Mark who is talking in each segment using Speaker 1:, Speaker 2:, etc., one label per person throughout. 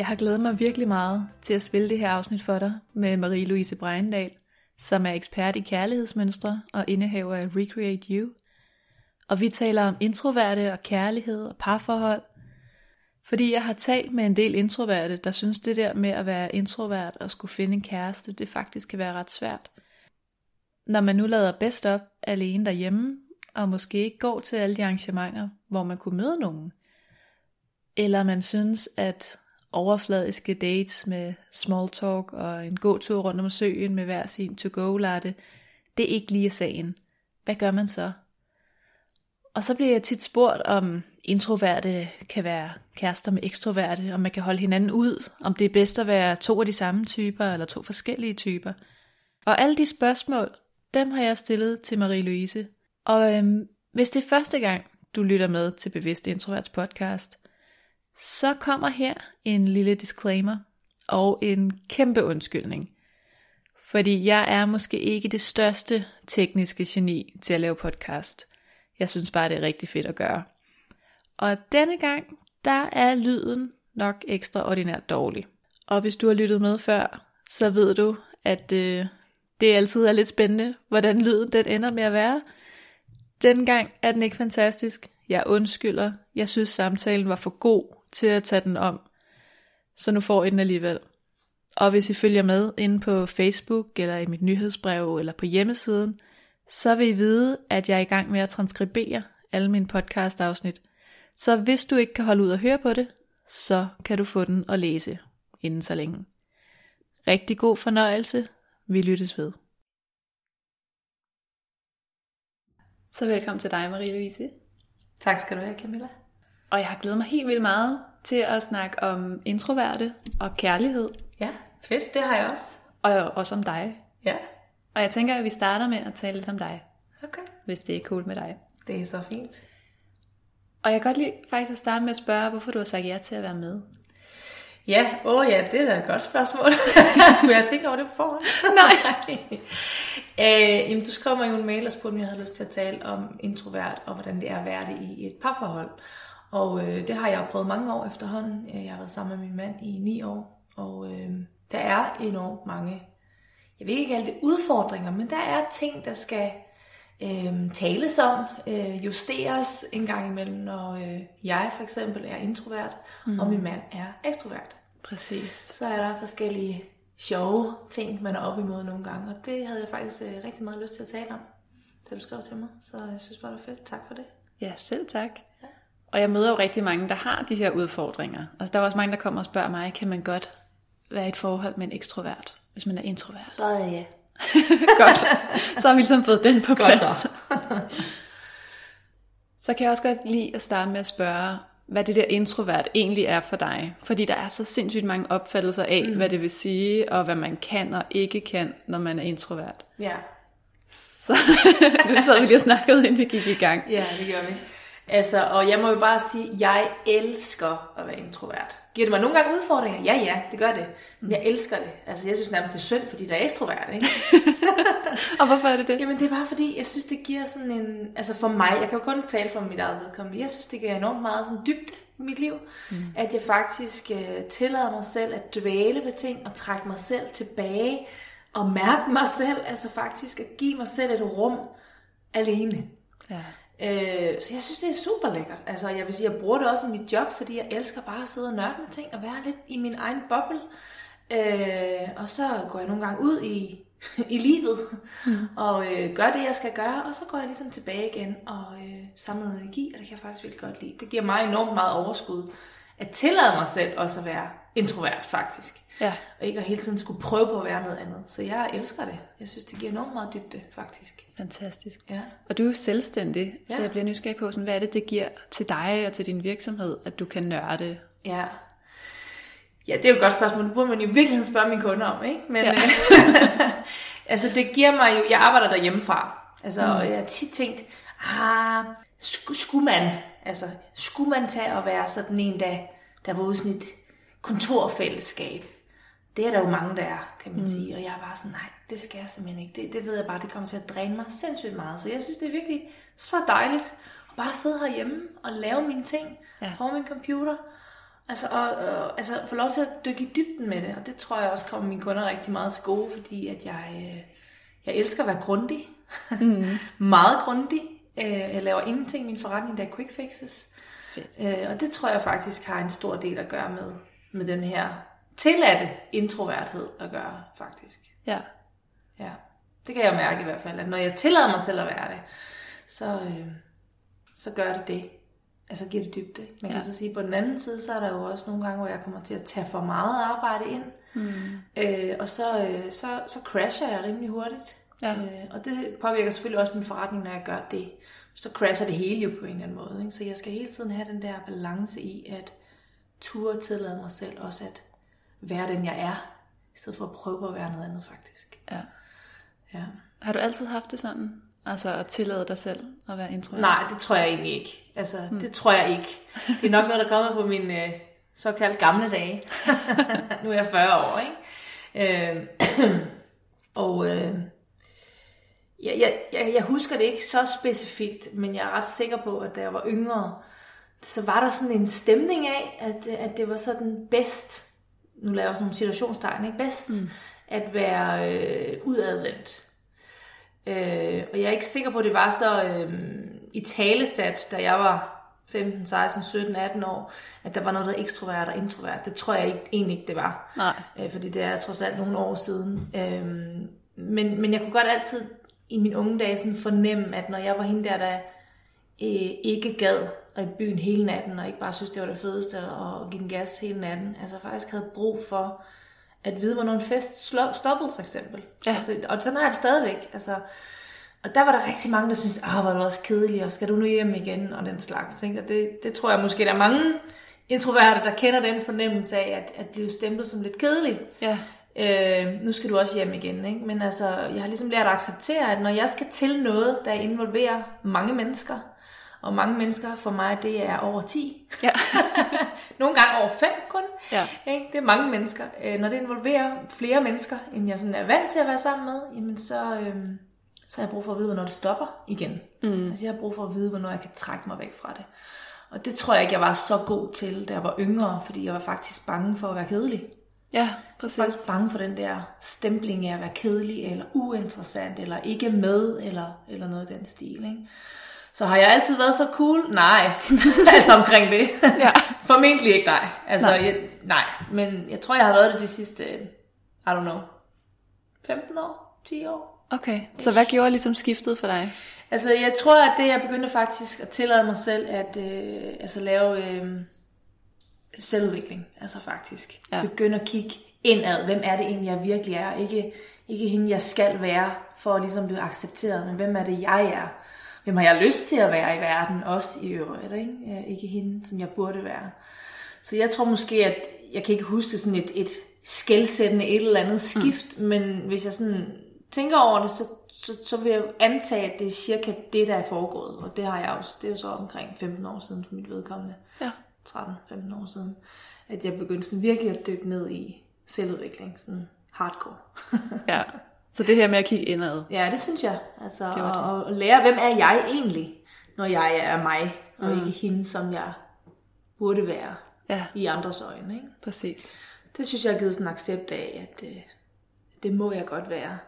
Speaker 1: Jeg har glædet mig virkelig meget til at spille det her afsnit for dig med Marie-Louise Breindal, som er ekspert i kærlighedsmønstre og indehaver af Recreate You. Og vi taler om introverte og kærlighed og parforhold, fordi jeg har talt med en del introverte, der synes det der med at være introvert og skulle finde en kæreste, det faktisk kan være ret svært. Når man nu lader bedst op alene derhjemme, og måske ikke går til alle de arrangementer, hvor man kunne møde nogen, eller man synes, at overfladiske dates med small talk og en god tur rundt om søen med hver sin to-go latte, det er ikke lige sagen. Hvad gør man så? Og så bliver jeg tit spurgt, om introverte kan være kærester med ekstroverte, om man kan holde hinanden ud, om det er bedst at være to af de samme typer, eller to forskellige typer. Og alle de spørgsmål, dem har jeg stillet til Marie-Louise. Og øhm, hvis det er første gang, du lytter med til Bevidst Introverts podcast, så kommer her en lille disclaimer og en kæmpe undskyldning. Fordi jeg er måske ikke det største tekniske geni til at lave podcast. Jeg synes bare, det er rigtig fedt at gøre. Og denne gang, der er lyden nok ekstraordinært dårlig. Og hvis du har lyttet med før, så ved du, at øh, det altid er lidt spændende, hvordan lyden den ender med at være. Denne gang er den ikke fantastisk. Jeg undskylder. Jeg synes samtalen var for god til at tage den om. Så nu får I den alligevel. Og hvis I følger med inde på Facebook, eller i mit nyhedsbrev, eller på hjemmesiden, så vil I vide, at jeg er i gang med at transkribere alle mine podcast-afsnit. Så hvis du ikke kan holde ud og høre på det, så kan du få den og læse inden så længe. Rigtig god fornøjelse. Vi lyttes ved. Så velkommen til dig, Marie-Louise.
Speaker 2: Tak skal du have, Camilla.
Speaker 1: Og jeg har glædet mig helt vildt meget til at snakke om introverte og kærlighed.
Speaker 2: Ja, fedt. Det har jeg også.
Speaker 1: Og også om dig.
Speaker 2: Ja.
Speaker 1: Og jeg tænker, at vi starter med at tale lidt om dig.
Speaker 2: Okay.
Speaker 1: Hvis det er cool med dig.
Speaker 2: Det er så fint.
Speaker 1: Og jeg kan godt lide faktisk at starte med at spørge, hvorfor du har sagt ja til at være med.
Speaker 2: Ja, åh oh ja, det er da et godt spørgsmål. Skulle jeg tænke over det på forhånd?
Speaker 1: Nej.
Speaker 2: øh, jamen, du skrev mig jo en mail og spurgte, om jeg havde lyst til at tale om introvert, og hvordan det er at være det i et parforhold. Og øh, det har jeg prøvet mange år efterhånden. Jeg har været sammen med min mand i ni år, og øh, der er enormt mange, jeg vil ikke kalde det udfordringer, men der er ting, der skal øh, tales om, øh, justeres en gang imellem, når øh, jeg for eksempel er introvert, mm. og min mand er ekstrovert.
Speaker 1: Præcis.
Speaker 2: Så er der forskellige sjove ting, man er op imod nogle gange, og det havde jeg faktisk øh, rigtig meget lyst til at tale om, da du skrev til mig, så jeg synes bare, det var fedt. Tak for det.
Speaker 1: Ja, selv tak. Og jeg møder jo rigtig mange, der har de her udfordringer. Altså, der er også mange, der kommer og spørger mig, kan man godt være i et forhold med en ekstrovert, hvis man er introvert?
Speaker 2: Så er ja.
Speaker 1: godt. Så har vi ligesom fået den på plads. Godt så. så kan jeg også godt lide at starte med at spørge, hvad det der introvert egentlig er for dig. Fordi der er så sindssygt mange opfattelser af, mm. hvad det vil sige, og hvad man kan og ikke kan, når man er introvert.
Speaker 2: Ja.
Speaker 1: Så nu sad vi lige og snakkede, inden vi gik i gang.
Speaker 2: Ja, det gør vi. Altså, og jeg må jo bare sige, jeg elsker at være introvert. Giver det mig nogle gange udfordringer? Ja, ja, det gør det. Men jeg elsker det. Altså, jeg synes nærmest, det er synd, fordi der er ekstrovert, ikke?
Speaker 1: og hvorfor er det det?
Speaker 2: Jamen, det er bare fordi, jeg synes, det giver sådan en... Altså for mig, jeg kan jo kun tale for mit eget vedkommende. Jeg synes, det giver enormt meget sådan dybde i mit liv. Mm. At jeg faktisk uh, tillader mig selv at dvæle ved ting og trække mig selv tilbage og mærke mig selv. Altså faktisk at give mig selv et rum alene. Ja. Øh, så jeg synes, det er super lækkert. Altså, jeg vil sige, jeg bruger det også i mit job, fordi jeg elsker bare at sidde og nørde med ting og være lidt i min egen boble. Øh, og så går jeg nogle gange ud i, i livet mm. og øh, gør det, jeg skal gøre, og så går jeg ligesom tilbage igen og øh, samler noget energi, og det kan jeg faktisk virkelig godt lide. Det giver mig enormt meget overskud at tillade mig selv også at være introvert, faktisk. Ja. Og ikke at hele tiden skulle prøve på at være noget andet. Så jeg elsker det. Jeg synes, det giver enormt meget dybde, faktisk.
Speaker 1: Fantastisk.
Speaker 2: Ja.
Speaker 1: Og du er jo selvstændig, ja. så jeg bliver nysgerrig på, sådan, hvad er det, det giver til dig og til din virksomhed, at du kan nørde?
Speaker 2: Ja. Ja, det er jo et godt spørgsmål. Det burde man jo i virkeligheden spørge mine kunder om, ikke? Men
Speaker 1: Ja.
Speaker 2: altså, det giver mig jo... Jeg arbejder derhjemmefra. Altså, mm. og jeg har tit tænkt, ah, skulle, man, altså, skulle man tage og være sådan en, der, der var ude sådan et kontorfællesskab? Det er der jo mange, der er, kan man mm. sige. Og jeg er bare sådan, nej, det skal jeg simpelthen ikke. Det, det ved jeg bare, det kommer til at dræne mig sindssygt meget. Så jeg synes, det er virkelig så dejligt at bare sidde herhjemme og lave mine ting
Speaker 1: Ja.
Speaker 2: på min computer. Altså, og, og, altså få lov til at dykke i dybden med det. Og det tror jeg også kommer mine kunder rigtig meget til gode, fordi at jeg, øh, jeg elsker at være grundig. Mm. meget grundig. Øh, jeg laver ingenting i min forretning, der er quick fixes.
Speaker 1: Fedt.
Speaker 2: Øh, og det tror jeg faktisk har en stor del at gøre med, med den her tilladte introverthed at gøre, faktisk.
Speaker 1: Ja.
Speaker 2: Ja, det kan jeg mærke i hvert fald, at når jeg tillader mig selv at være det, så, øh, så gør det det. Altså giver det dybde. Man
Speaker 1: Ja.
Speaker 2: kan så sige, at på den anden side, så er der jo også nogle gange, hvor jeg kommer til at tage for meget arbejde ind. Mm. Øh, og så, øh, så, så crasher jeg rimelig hurtigt.
Speaker 1: Ja.
Speaker 2: Øh, og det påvirker selvfølgelig også min forretning, når jeg gør det. Så crasher det hele jo på en eller anden måde. Ikke? Så jeg skal hele tiden have den der balance i, at turde tillade mig selv også at være den, jeg er, i stedet for at prøve at være noget andet faktisk.
Speaker 1: ja.
Speaker 2: Ja.
Speaker 1: Har du altid haft det sådan? Altså at tillade dig selv at være introvert?
Speaker 2: Nej, det tror jeg egentlig ikke. Altså, mm. det tror jeg ikke. Det er nok noget, der kommer på mine øh, såkaldt gamle dage. nu er jeg 40 år, ikke? Øh, og øh, jeg, jeg, jeg, jeg husker det ikke så specifikt, men jeg er ret sikker på, at da jeg var yngre, så var der sådan en stemning af, at, at det var sådan bedst, nu laver jeg også nogle situationstegn, ikke? Bedst mm. at være øh, udadvendt. Øh, og jeg er ikke sikker på, at det var så øh, i talesat, da jeg var 15, 16, 17, 18 år, at der var noget, der er ekstrovert og introvert. Det tror jeg ikke, egentlig ikke, det var.
Speaker 1: Nej.
Speaker 2: Øh, fordi det er trods alt nogle år siden. Øh, men, men jeg kunne godt altid i mine unge dage sådan fornemme, at når jeg var hende der, der øh, ikke gad i byen hele natten, og ikke bare synes, det var det fedeste at give den gas hele natten, altså faktisk havde brug for at vide, hvornår en fest stoppede, for eksempel.
Speaker 1: Ja.
Speaker 2: Altså, og sådan har jeg det stadigvæk. Altså, og der var der rigtig mange, der synes, ah, var du også kedelig, og skal du nu hjem igen, og den slags. Ikke? Og det, det tror jeg måske, der er mange introverte, der kender den fornemmelse af, at, at blive stemplet som lidt kedelig.
Speaker 1: Ja.
Speaker 2: Øh, nu skal du også hjem igen. Ikke? Men altså, jeg har ligesom lært at acceptere, at når jeg skal til noget, der involverer mange mennesker, og mange mennesker for mig, det er over 10.
Speaker 1: Ja.
Speaker 2: Nogle gange over 5 kun.
Speaker 1: Ja.
Speaker 2: Ikke? Det er mange mennesker. Øh, når det involverer flere mennesker, end jeg sådan er vant til at være sammen med, jamen så, øh, så har jeg brug for at vide, hvornår det stopper igen. Mm. Altså jeg har brug for at vide, hvornår jeg kan trække mig væk fra det. Og det tror jeg ikke, jeg var så god til, da jeg var yngre, fordi jeg var faktisk bange for at være kedelig.
Speaker 1: Ja,
Speaker 2: Jeg
Speaker 1: præcis.
Speaker 2: var faktisk bange for den der stempling af at være kedelig, eller uinteressant, eller ikke med, eller, eller noget i den stil. Ikke? Så har jeg altid været så cool? Nej, altså omkring det.
Speaker 1: Ja.
Speaker 2: Formentlig ikke nej. Altså,
Speaker 1: Nej.
Speaker 2: Jeg, nej, men jeg tror, jeg har været det de sidste, I don't know, 15 år, 10 år.
Speaker 1: Okay, så hvad gjorde ligesom skiftet for dig?
Speaker 2: Altså, jeg tror, at det, jeg begyndte faktisk at tillade mig selv, at øh, altså, lave øh, selvudvikling, altså faktisk.
Speaker 1: Ja.
Speaker 2: Begynde at kigge indad. Hvem er det egentlig, jeg virkelig er? Ikke, ikke hende, jeg skal være, for at ligesom blive accepteret, men hvem er det, jeg er? Hvem har jeg lyst til at være i verden, også i øvrigt, ikke? Ikke hende, som jeg burde være. Så jeg tror måske, at jeg kan ikke huske sådan et, et skældsættende et eller andet skift, mm. men hvis jeg sådan tænker over det, så, så, så vil jeg antage, at det er cirka det, der er foregået. Og det har jeg også. Det er jo så omkring 15 år siden for mit vedkommende.
Speaker 1: Ja.
Speaker 2: 13-15 år siden. At jeg begyndte sådan virkelig at dykke ned i selvudvikling. Sådan hardcore.
Speaker 1: Ja. Så det her med at kigge indad.
Speaker 2: ja, det synes jeg. Altså,
Speaker 1: Det det.
Speaker 2: og, og lære, hvem er jeg egentlig, når jeg er mig, og mm. ikke hende, som jeg burde være
Speaker 1: Ja,
Speaker 2: i andres øjne. Ikke?
Speaker 1: præcis.
Speaker 2: Det synes jeg har givet sådan en accept af, at øh, det må jeg godt være.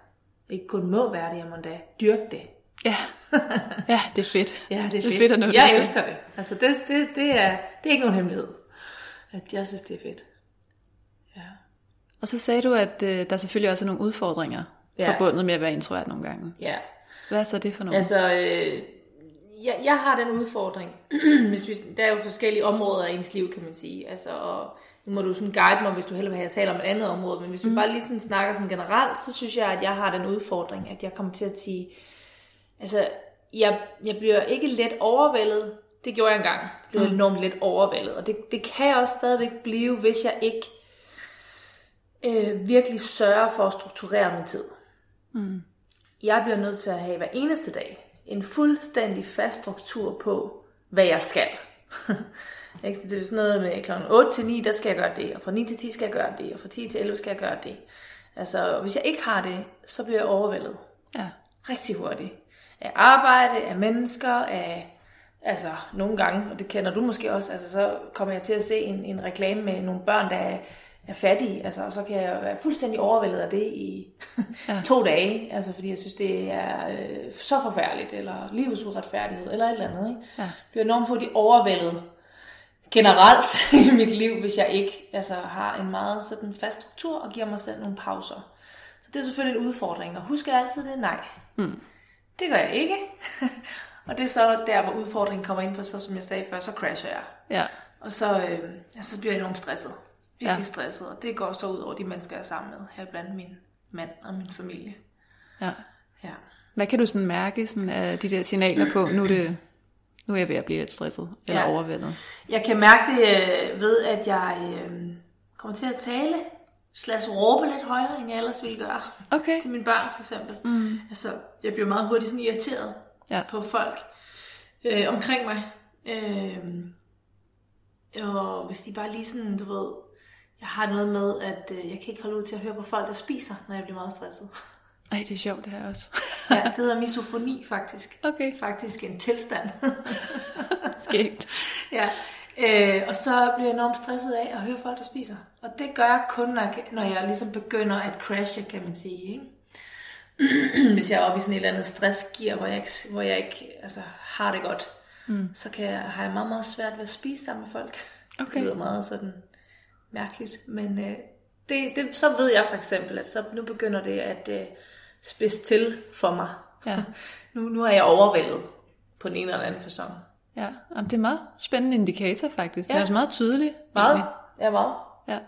Speaker 2: Ikke kun må være det, jeg må da dyrke det.
Speaker 1: Ja. Ja, det er fedt.
Speaker 2: Ja, det er
Speaker 1: Det er
Speaker 2: fedt.
Speaker 1: fedt at nå
Speaker 2: jeg elsker det. Altså, det, det, det, er, det er ikke nogen hemmelighed. At jeg synes, det er fedt. Ja.
Speaker 1: Og så sagde du, at øh, der selvfølgelig også er nogle udfordringer ja. Forbundet med at være introvert nogle gange.
Speaker 2: ja.
Speaker 1: Hvad er så det for nogle?
Speaker 2: Altså, øh, jeg, jeg har den udfordring. hvis vi, der er jo forskellige områder i ens liv, kan man sige. Altså, og nu må du sådan guide mig, hvis du hellere vil have, at jeg taler om et andet område. Men hvis vi bare lige sådan snakker sådan generelt, så synes jeg, at jeg har den udfordring, at jeg kommer til at sige, altså, jeg, jeg bliver ikke let overvældet. Det gjorde jeg engang. Jeg blev mm. enormt let overvældet. Og det, det kan jeg også stadigvæk blive, hvis jeg ikke øh, virkelig sørge for at strukturere min tid. Mm. Jeg bliver nødt til at have hver eneste dag en fuldstændig fast struktur på, hvad jeg skal. Ikke? Det er sådan noget med kl. 8 til 9, der skal jeg gøre det, og fra 9 til 10 skal jeg gøre det, og fra 10 til 11 skal jeg gøre det. Altså, hvis jeg ikke har det, så bliver jeg overvældet.
Speaker 1: Ja.
Speaker 2: Rigtig hurtigt. Af arbejde, af mennesker, af... Altså, nogle gange, og det kender du måske også, altså, så kommer jeg til at se en, en reklame med nogle børn, der er, fattige, altså, og så kan jeg være fuldstændig overvældet af det i ja. to dage, altså, fordi jeg synes, det er øh, så forfærdeligt, eller livets uretfærdighed, eller et eller andet. Ikke?
Speaker 1: Ja.
Speaker 2: Jeg bliver enormt hurtigt overvældet generelt i mit liv, hvis jeg ikke altså, har en meget sådan fast struktur og giver mig selv nogle pauser. Så det er selvfølgelig en udfordring, og husker jeg altid det? Nej.
Speaker 1: Mm.
Speaker 2: Det gør jeg ikke. og det er så der, hvor udfordringen kommer ind på, så som jeg sagde før, så crasher jeg.
Speaker 1: Ja.
Speaker 2: Og så, øh, ja, så bliver jeg enormt stresset. Virkelig
Speaker 1: Ja.
Speaker 2: stresset, og det går så ud over de mennesker, jeg er sammen med, her blandt min mand og min familie.
Speaker 1: ja.
Speaker 2: Ja.
Speaker 1: Hvad kan du sådan mærke sådan af de der signaler på, nu er, det, nu er jeg ved at blive lidt stresset eller
Speaker 2: Ja.
Speaker 1: overvældet?
Speaker 2: Jeg kan mærke det øh, ved, at jeg øh, kommer til at tale, slags råbe lidt højere, end jeg ellers ville gøre.
Speaker 1: Okay.
Speaker 2: Til mine børn for eksempel. Mm. Altså, jeg bliver meget hurtigt sådan irriteret
Speaker 1: Ja.
Speaker 2: på folk øh, omkring mig. Øh, og hvis de bare lige sådan, du ved, jeg har noget med, at øh, jeg kan ikke holde ud til at høre på folk, der spiser, når jeg bliver meget stresset.
Speaker 1: Ej, det er sjovt det her også.
Speaker 2: ja, det hedder misofoni faktisk.
Speaker 1: Okay.
Speaker 2: Faktisk en tilstand.
Speaker 1: Skægt.
Speaker 2: ja. Øh, og så bliver jeg enormt stresset af at høre folk, der spiser. Og det gør jeg kun, når jeg, når jeg ligesom begynder at crashe, kan man sige. Ikke? Hvis jeg er oppe i sådan et eller andet stressgear, hvor jeg ikke, hvor jeg ikke altså, har det godt, mm. så kan jeg, har jeg meget, meget svært ved at spise sammen med folk.
Speaker 1: Okay.
Speaker 2: Det lyder meget sådan mærkeligt. Men øh, det, det, så ved jeg for eksempel, at så nu begynder det at øh, spidse til for mig.
Speaker 1: Ja.
Speaker 2: Nu, nu er jeg overvældet på den ene eller anden fasong.
Speaker 1: Ja, Jamen, det er en meget spændende indikator faktisk. Ja. Det er også meget tydelig.
Speaker 2: Meget?
Speaker 1: egentlig.
Speaker 2: Ja, meget.
Speaker 1: Ja.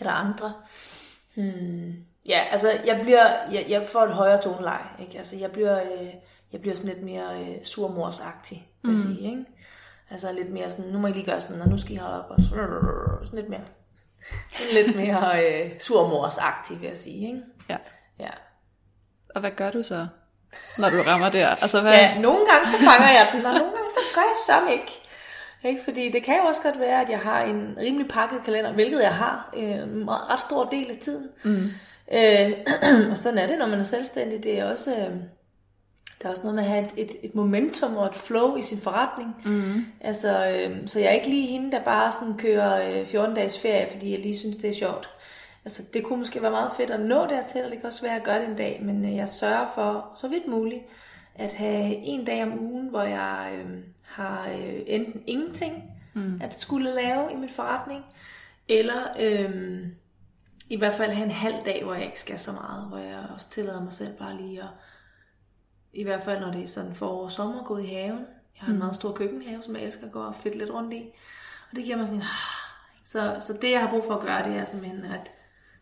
Speaker 2: Er der andre? Hmm. Ja, altså jeg bliver, jeg, jeg får et højere toneleje, ikke? Altså jeg bliver, øh, jeg bliver sådan lidt mere øh, surmorsagtig, vil jeg sige, ikke? Altså lidt mere sådan, nu må I lige gøre sådan, og nu skal I holde op, og sådan lidt mere, sådan lidt mere øh, surmorsagtig, vil jeg sige, ikke?
Speaker 1: ja.
Speaker 2: Ja.
Speaker 1: Og hvad gør du så, når du rammer der? Altså, hvad?
Speaker 2: Ja, nogle gange så fanger jeg den, og nogle gange så gør jeg så ikke. Ikke? Fordi det kan jo også godt være, at jeg har en rimelig pakket kalender, hvilket jeg har øh, en ret stor del af tiden. Mm. Øh, og sådan er det, når man er selvstændig. Det er også, øh, der er også noget med at have et, et, et momentum og et flow i sin forretning. Mm. Altså, øh, så jeg er ikke lige hende, der bare sådan kører øh, 14 dages ferie, fordi jeg lige synes, det er sjovt. Altså, det kunne måske være meget fedt at nå dertil, og det kan også være, at jeg gør det en dag, men øh, jeg sørger for, så vidt muligt, at have en dag om ugen, hvor jeg øh, har øh, enten ingenting mm. at skulle lave i min forretning, eller øh, i hvert fald have en halv dag, hvor jeg ikke skal så meget, hvor jeg også tillader mig selv bare lige at, i hvert fald når det er sådan forår og sommer, gå ud i haven. Jeg har en meget stor køkkenhave, som jeg elsker at gå og fedte lidt rundt i. Og det giver mig sådan en... ah, Så, så det, jeg har brug for at gøre, det er simpelthen at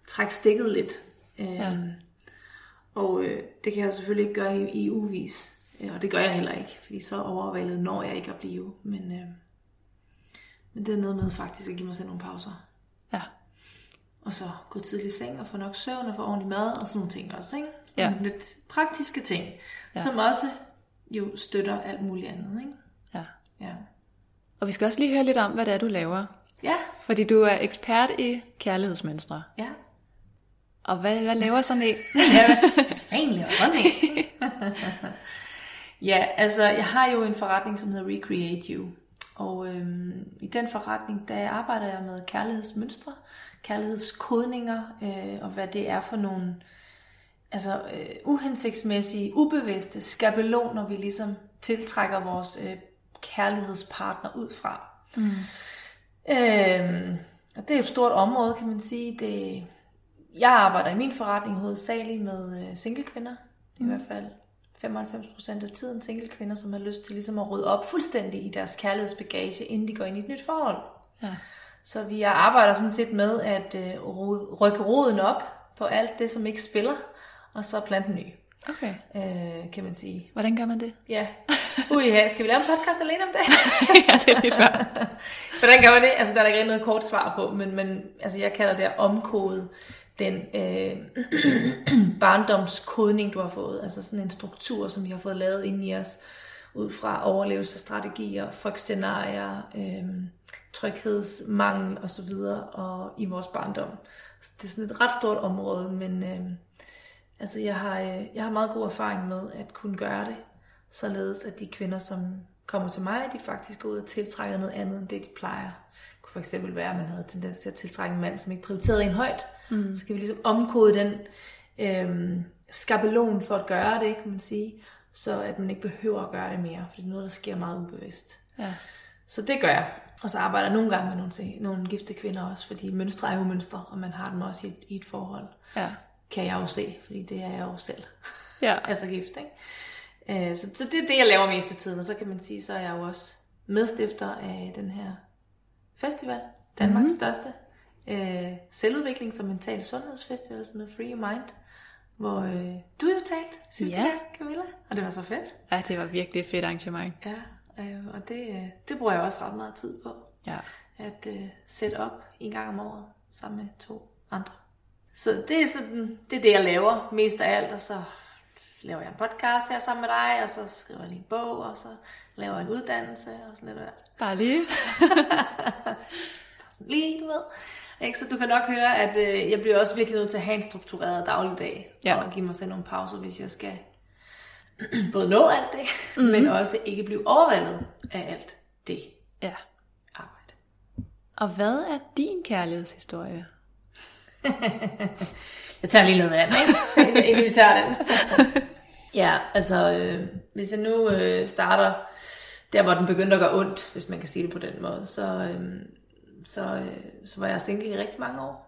Speaker 2: trække stikket lidt. Øhm,
Speaker 1: Ja.
Speaker 2: Og øh, det kan jeg selvfølgelig ikke gøre i, i uvis. Øh, Og det gør jeg heller ikke, fordi så overvældet når jeg ikke at blive. Men, øh, men det er noget med faktisk at give mig selv nogle pauser.
Speaker 1: Ja.
Speaker 2: Og så gå tidligt i seng og få nok søvn og få ordentlig mad og sådan nogle ting også. Ikke? Sådan
Speaker 1: Ja.
Speaker 2: lidt praktiske ting,
Speaker 1: Ja.
Speaker 2: som også jo støtter alt muligt andet. Ikke?
Speaker 1: ja.
Speaker 2: Ja.
Speaker 1: Og vi skal også lige høre lidt om, hvad det er, du laver.
Speaker 2: Ja,
Speaker 1: Fordi du er ekspert i kærlighedsmønstre.
Speaker 2: ja.
Speaker 1: Og hvad, hvad laver sådan en?
Speaker 2: Ja, egentlig og sådan ikke. ja, altså jeg har jo en forretning, som hedder Recreate You. Og øhm, i den forretning, der arbejder jeg med kærlighedsmønstre, kærlighedskodninger, øh, og hvad det er for nogle altså, øh, uhensigtsmæssige, ubevidste skabeloner, vi ligesom tiltrækker vores øh, kærlighedspartner ud fra. Mm. Øhm, og det er et stort område, kan man sige. Det, jeg arbejder i min forretning hovedsageligt med øh, singlekvinder. I hvert fald 95% af tiden singlekvinder, som har lyst til ligesom at rydde op fuldstændig i deres kærlighedsbagage, inden de går ind i et nyt forhold.
Speaker 1: Ja.
Speaker 2: Så vi arbejder sådan set med at øh, rykke roden op på alt det, som ikke spiller, og så plante ny,
Speaker 1: Okay.
Speaker 2: øh, kan man sige.
Speaker 1: Hvordan gør man det?
Speaker 2: Ja, Ui, ja, skal vi lave en podcast alene om det?
Speaker 1: ja, det er lidt før.
Speaker 2: Hvordan gør man det? Altså, der er der ikke noget kort svar på, men, men altså, jeg kalder det at omkode den øh, barndomskodning, du har fået. Altså sådan en struktur, som vi har fået lavet ind i os, ud fra overlevelsesstrategier, frygtscenarier, øh, tryghedsmangel osv. og i vores barndom. Så det er sådan et ret stort område, men øh, altså jeg, har, øh, jeg har meget god erfaring med at kunne gøre det, således at de kvinder, som kommer til mig, de faktisk går ud og tiltrækker noget andet end det, de plejer. Det kunne for eksempel være, at man havde tendens til at tiltrække en mand, som ikke prioriterede en højt. Mm. Så kan vi ligesom omkode den øh, skabelon for at gøre det, kan man sige, så at man ikke behøver at gøre det mere, for det er noget, der sker meget ubevidst.
Speaker 1: Ja.
Speaker 2: Så det gør jeg. Og så arbejder jeg nogle gange med nogle, nogle gifte kvinder også, fordi mønstre er jo mønstre, og man har dem også i et, i et forhold.
Speaker 1: Ja.
Speaker 2: Kan jeg jo se, fordi det er jeg jo selv.
Speaker 1: Ja.
Speaker 2: altså gift, ikke? Øh, så, så det er det, jeg laver mest af tiden, og så kan man sige, så er jeg jo også medstifter af den her festival, Danmarks mm-hmm. største øh, selvudvikling som mental sundhedsfestival, som hedder Free Mind, hvor øh, du jo talt sidste
Speaker 1: Ja.
Speaker 2: gang, Camilla, og det var så fedt.
Speaker 1: ja, det var virkelig et fedt arrangement.
Speaker 2: Ja, øh, og det, øh, det bruger jeg også ret meget tid på,
Speaker 1: Ja.
Speaker 2: at øh, sætte op en gang om året sammen med to andre. Så det er, sådan, det er det, jeg laver mest af alt, og så laver jeg en podcast her sammen med dig, og så skriver jeg lige en bog, og så laver jeg en uddannelse, og sådan lidt af.
Speaker 1: Bare lige.
Speaker 2: Bare sådan lige, du ved. Ikke? Så du kan nok høre, at øh, jeg bliver også virkelig nødt til at have en struktureret dagligdag,
Speaker 1: Ja.
Speaker 2: og give mig selv nogle pauser, hvis jeg skal både nå alt det, mm-hmm. men også ikke blive overvældet af alt det
Speaker 1: Ja.
Speaker 2: arbejde.
Speaker 1: Og hvad er din kærlighedshistorie?
Speaker 2: Jeg tager lige noget vand, ikke? inden vi tager den. ja, altså, øh, hvis jeg nu øh, starter der, hvor den begyndte at gøre ondt, hvis man kan sige det på den måde, så, øh, så, øh, så var jeg single i rigtig mange år.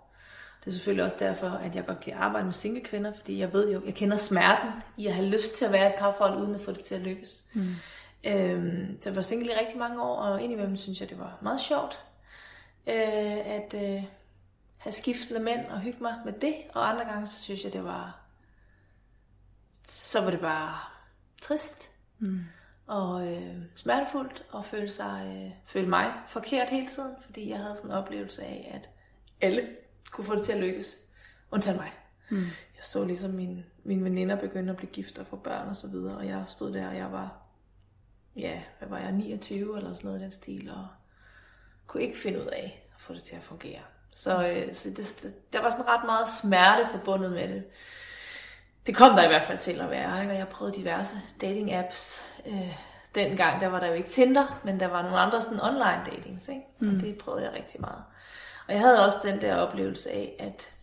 Speaker 2: Det er selvfølgelig også derfor, at jeg godt kan arbejde med single kvinder, fordi jeg ved jo, jeg kender smerten i at have lyst til at være et parforhold, uden at få det til at lykkes. Mm. Øhm, så jeg var single i rigtig mange år, og indimellem synes jeg, det var meget sjovt, øh, at øh, have skiftende mænd og hygge mig med det, og andre gange, så synes jeg, det var, så var det bare trist, mm. og øh, smertefuldt, og føle, sig, øh, føle mig forkert hele tiden, fordi jeg havde sådan en oplevelse af, at alle kunne få det til at lykkes, undtagen mig. Mm. Jeg så ligesom min, mine veninder begynde at blive gift og få børn og så videre, og jeg stod der, og jeg var, ja, hvad var jeg, 29 eller sådan noget i den stil, og kunne ikke finde ud af at få det til at fungere. Så, øh, så det, der var sådan ret meget smerte forbundet med det. Det kom der i hvert fald til at være, ikke? og jeg prøvede diverse dating apps. Øh, dengang der var der jo ikke Tinder, men der var nogle andre sådan online datings, ikke? Mm. og det prøvede jeg rigtig meget. Og jeg havde også den der oplevelse af at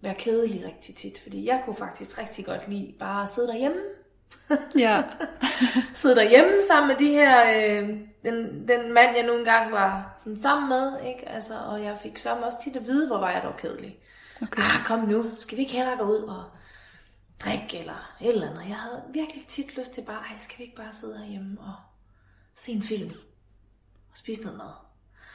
Speaker 2: være kedelig rigtig tit, fordi jeg kunne faktisk rigtig godt lide bare at sidde derhjemme.
Speaker 1: Ja.
Speaker 2: sidde derhjemme sammen med de her, øh, den, den mand, jeg nogle gange var sådan sammen med, ikke? Altså, og jeg fik så også tit at vide, hvor var jeg dog kedelig.
Speaker 1: Okay.
Speaker 2: Ah, kom nu, skal vi ikke hellere gå ud og drikke eller et eller andet. Jeg havde virkelig tit lyst til bare, ej, skal vi ikke bare sidde herhjemme og se en film og spise noget mad.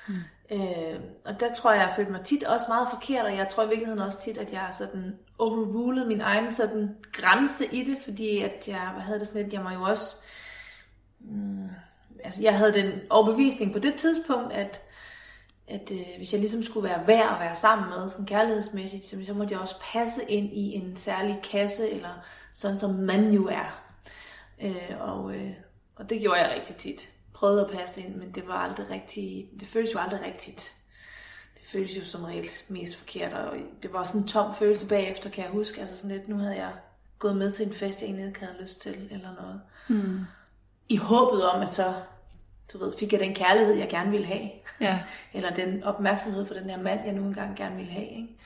Speaker 2: Mm. Øh, og der tror jeg, jeg følte mig tit også meget forkert, og jeg tror i virkeligheden også tit, at jeg har sådan overrulet min egen sådan grænse i det, fordi at jeg havde det sådan lidt, jeg var jo også, mm, altså jeg havde den overbevisning på det tidspunkt, at at øh, hvis jeg ligesom skulle være værd at være sammen med, sådan kærlighedsmæssigt, så, så måtte jeg også passe ind i en særlig kasse, eller sådan som man jo er. Øh, og, øh, og det gjorde jeg rigtig tit. Prøvede at passe ind, men det var aldrig rigtigt, det føltes jo aldrig rigtigt. Det føltes jo som regel mest forkert, og det var sådan en tom følelse bagefter, kan jeg huske. Altså sådan lidt, nu havde jeg gået med til en fest, jeg egentlig ikke havde lyst til, eller noget. Mm. I håbet om, at så du ved, fik jeg den kærlighed, jeg gerne ville have.
Speaker 1: Ja.
Speaker 2: Eller den opmærksomhed for den her mand, jeg nu engang gerne ville have. Ikke?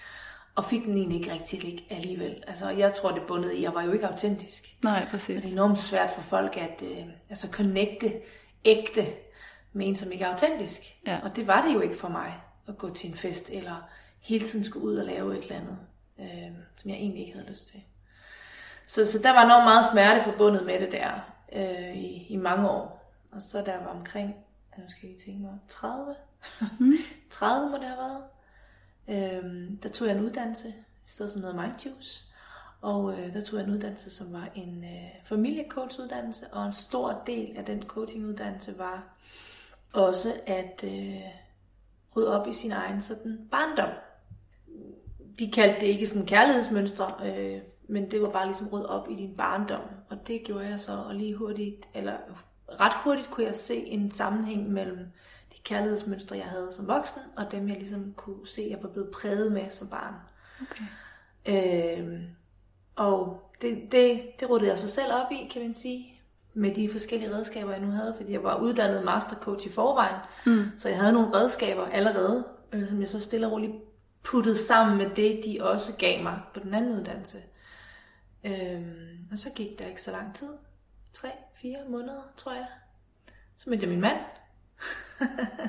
Speaker 2: Og fik den egentlig ikke rigtig ikke alligevel. Altså, jeg tror, det bundet i, jeg var jo ikke autentisk.
Speaker 1: Nej,
Speaker 2: Og
Speaker 1: præcis.
Speaker 2: det er enormt svært for folk at øh, altså connecte ægte med en, som ikke er autentisk.
Speaker 1: Ja.
Speaker 2: Og det var det jo ikke for mig, at gå til en fest, eller hele tiden skulle ud og lave et eller andet, øh, som jeg egentlig ikke havde lyst til. Så, så der var enormt meget smerte forbundet med det der øh, i, i mange år. Og så der var omkring, nu skal jeg tænke mig, 30? Mm. 30 må det have været. Øhm, der tog jeg en uddannelse, i stedet som noget Mindjuice. Og øh, der tog jeg en uddannelse, som var en øh, familiecoachuddannelse, og en stor del af den coachinguddannelse var også at øh, rydde op i sin egen sådan barndom. De kaldte det ikke sådan kærlighedsmønstre, øh, men det var bare ligesom rydde op i din barndom. Og det gjorde jeg så, og lige hurtigt, eller ret hurtigt kunne jeg se en sammenhæng mellem de kærlighedsmønstre, jeg havde som voksen, og dem jeg ligesom kunne se, jeg var blevet præget med som barn.
Speaker 1: Okay.
Speaker 2: Øh, og det, det, det ruttede jeg sig selv op i, kan man sige, med de forskellige redskaber, jeg nu havde, fordi jeg var uddannet mastercoach i forvejen, mm. så jeg havde nogle redskaber allerede, øh, som jeg så stille og roligt puttede sammen med det, de også gav mig på den anden uddannelse. Øhm, og så gik der ikke så lang tid. Tre, fire måneder, tror jeg. Så mødte jeg min mand.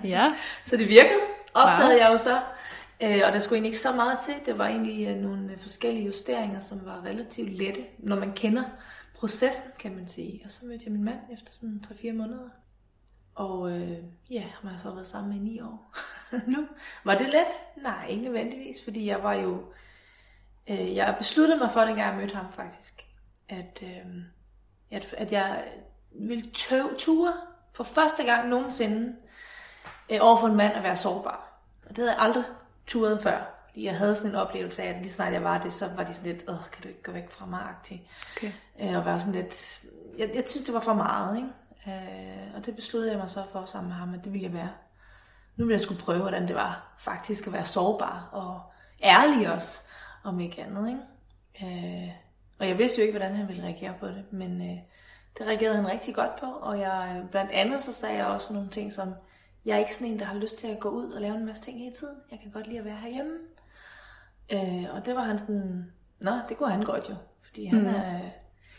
Speaker 1: ja.
Speaker 2: Så det virkede, opdagede wow. jeg jo så. Øh, og der skulle egentlig ikke så meget til. Det var egentlig øh, nogle øh, forskellige justeringer, som var relativt lette, når man kender processen, kan man sige. Og så mødte jeg min mand efter sådan 3-4 måneder. Og øh, ja, har jeg så været sammen med i 9 år nu. Var det let? Nej, ikke nødvendigvis, fordi jeg var jo... Øh, jeg besluttede mig for, dengang jeg mødte ham faktisk, at, øh, at, at jeg ville tøve ture for første gang nogensinde øh, over for en mand at være sårbar. Og det havde jeg aldrig turet før. Jeg havde sådan en oplevelse af, at lige snart jeg var det, så var de sådan lidt, åh, kan du ikke gå væk fra mig, agtig. Okay. Øh, og være sådan lidt, jeg, jeg synes, det var for meget, ikke? Øh, og det besluttede jeg mig så for sammen med ham, at det ville jeg være. Nu ville jeg skulle prøve, hvordan det var faktisk at være sårbar og ærlig også, om ikke andet, ikke? Øh, og jeg vidste jo ikke, hvordan han ville reagere på det, men øh, det reagerede han rigtig godt på, og jeg, blandt andet så sagde jeg også nogle ting som, jeg er ikke sådan en, der har lyst til at gå ud og lave en masse ting hele tiden. Jeg kan godt lide at være herhjemme. Øh, og det var han sådan, nå, det kunne han godt jo. Fordi han mm. er,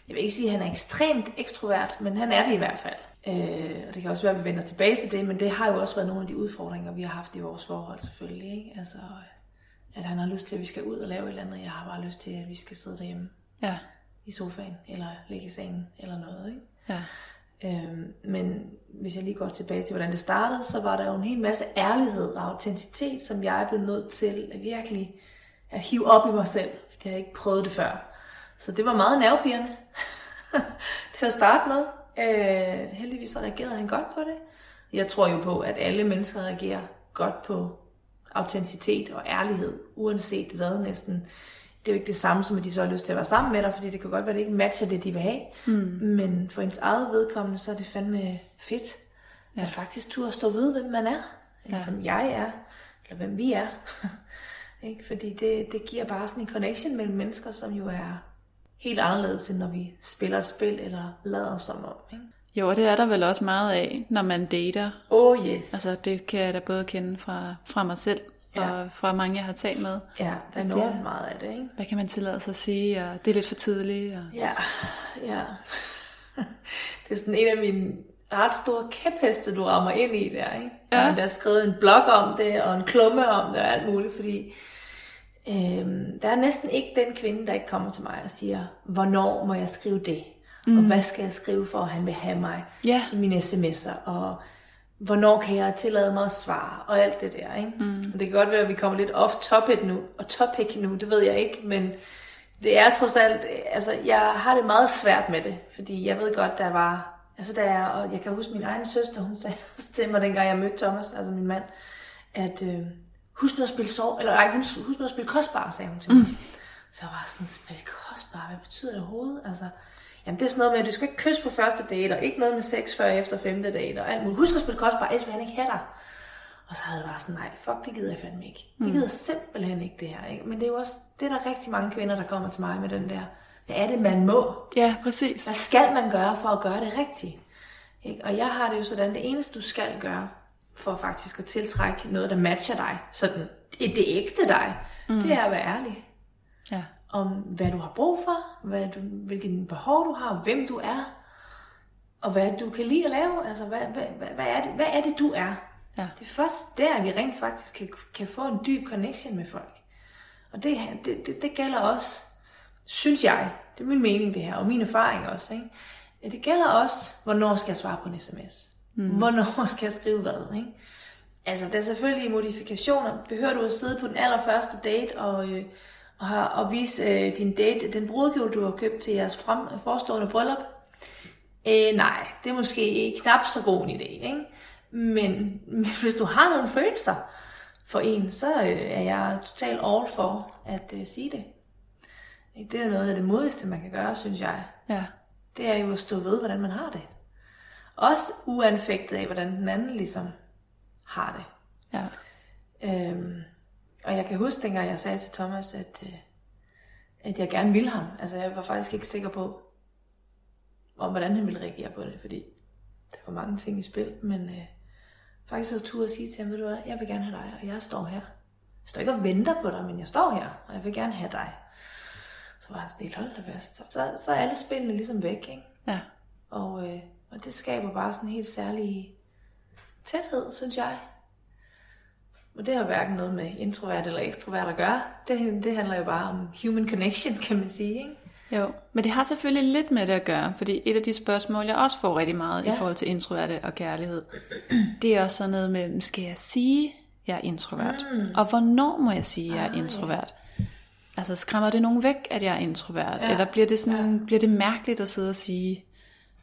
Speaker 2: jeg vil ikke sige, at han er ekstremt ekstrovert, men han er det i hvert fald. Øh, og det kan også være, at vi vender tilbage til det, men det har jo også været nogle af de udfordringer, vi har haft i vores forhold selvfølgelig. Ikke? Altså, at han har lyst til, at vi skal ud og lave et eller andet. Jeg har bare lyst til, at vi skal sidde derhjemme
Speaker 1: ja.
Speaker 2: i sofaen, eller ligge i sengen, eller noget. Ikke?
Speaker 1: Ja.
Speaker 2: Øhm, men hvis jeg lige går tilbage til, hvordan det startede, så var der jo en hel masse ærlighed og autenticitet, som jeg blev nødt til at virkelig at hive op i mig selv, fordi jeg havde ikke prøvet det før. Så det var meget nervepirrende til at starte med. Øh, heldigvis så reagerede han godt på det. Jeg tror jo på, at alle mennesker reagerer godt på autenticitet og ærlighed, uanset hvad næsten det er jo ikke det samme som, at de så har lyst til at være sammen med dig, fordi det kan godt være, at det ikke matcher det, de vil have. Mm. Men for ens eget vedkommende, så er det fandme fedt, ja. at faktisk turde stå ved, hvem man er. Eller ja. hvem jeg er, eller hvem vi er. ikke? Fordi det, det giver bare sådan en connection mellem mennesker, som jo er helt anderledes, end når vi spiller et spil, eller lader som om. Ikke?
Speaker 1: Jo, og det er der vel også meget af, når man dater.
Speaker 2: Oh yes.
Speaker 1: Altså det kan jeg da både kende fra, fra mig selv, ja. og fra mange, jeg har talt med.
Speaker 2: Ja, der er enormt ja. meget af det, ikke?
Speaker 1: Hvad kan man tillade sig at sige, og det er lidt for tidligt? Og...
Speaker 2: Ja, ja. det er sådan en af mine ret store kæpheste, du rammer ind i der, ikke? Ja. Der er skrevet en blog om det, og en klumme om det, og alt muligt, fordi øhm, der er næsten ikke den kvinde, der ikke kommer til mig og siger, hvornår må jeg skrive det? Mm. Og hvad skal jeg skrive for, at han vil have mig
Speaker 1: ja.
Speaker 2: i mine sms'er? Og hvornår kan jeg tillade mig at svare, og alt det der. Ikke? Mm. Og det kan godt være, at vi kommer lidt off topic nu, og topic nu, det ved jeg ikke, men det er trods alt, altså jeg har det meget svært med det, fordi jeg ved godt, der var, altså der er, og jeg kan huske min egen søster, hun sagde til mig, dengang jeg mødte Thomas, altså min mand, at øh, husk nu at spille sov, eller ej, husk, husk nu at spille kostbar, sagde hun til mig. Mm. Så jeg var sådan, spille kostbar, hvad betyder det overhovedet? Altså, Jamen det er sådan noget med, at du skal ikke kysse på første date, og ikke noget med sex før efter femte date, og alt muligt. Husk at spille kostbar, ellers vil han ikke have dig. Og så havde jeg bare sådan, nej, fuck, det gider jeg fandme ikke. Det mm. gider jeg simpelthen ikke det her. Ikke? Men det er jo også, det er der rigtig mange kvinder, der kommer til mig med den der, hvad er det, man må?
Speaker 1: Ja, præcis.
Speaker 2: Hvad skal man gøre for at gøre det rigtigt? Ikke? Og jeg har det jo sådan, det eneste du skal gøre, for faktisk at tiltrække noget, der matcher dig, sådan det ægte dig, mm. det er at være ærlig.
Speaker 1: Ja
Speaker 2: om, hvad du har brug for, hvad du, hvilke behov du har, hvem du er, og hvad du kan lide at lave. Altså, hvad, hvad, hvad, hvad, er, det, hvad er det, du er?
Speaker 1: Ja.
Speaker 2: Det er først der, vi rent faktisk kan, kan få en dyb connection med folk. Og det, det, det, det gælder også, synes jeg, det er min mening det her, og min erfaring også, ikke? Det gælder også, hvornår skal jeg svare på en sms? Mm. Hvornår skal jeg skrive hvad? Ikke? Altså, der er selvfølgelig modifikationer. Behøver du at sidde på den allerførste date og, øh, og, og vise øh, din date, den brudkjole, du har købt til jeres frem, forestående bryllup. Øh, nej, det er måske knap så god en idé, ikke? Men, men hvis du har nogle følelser for en, så øh, er jeg totalt all for at øh, sige det. Det er noget af det modigste, man kan gøre, synes jeg.
Speaker 1: Ja.
Speaker 2: Det er jo at stå ved, hvordan man har det. Også uanfægtet af, hvordan den anden ligesom har det.
Speaker 1: Ja.
Speaker 2: Øhm, og jeg kan huske, dengang jeg sagde til Thomas, at, øh, at jeg gerne ville ham. Altså jeg var faktisk ikke sikker på, om hvordan han ville reagere på det, fordi der var mange ting i spil, men øh, faktisk så tur at sige til ham, ved du hvad, jeg vil gerne have dig, og jeg står her. Jeg står ikke og venter på dig, men jeg står her, og jeg vil gerne have dig. Så var jeg sådan helt holdt da fast. Så, så er alle spillene ligesom væk, ikke?
Speaker 1: Ja.
Speaker 2: Og, øh, og det skaber bare sådan en helt særlig tæthed, synes jeg. Og det har hverken noget med introvert eller ekstrovert at gøre. Det, det handler jo bare om human connection, kan man sige. Ikke?
Speaker 1: Jo, men det har selvfølgelig lidt med det at gøre, fordi et af de spørgsmål, jeg også får rigtig meget ja.
Speaker 2: Ja.
Speaker 1: i forhold til introverte og kærlighed, det er også sådan noget med, skal jeg sige, jeg er introvert? Mm. Og hvornår må jeg sige, jeg er
Speaker 2: Ah,
Speaker 1: introvert? Altså skræmmer det nogen væk, at jeg er introvert?
Speaker 2: Ja.
Speaker 1: Eller bliver det, sådan, bliver det mærkeligt at sidde og sige?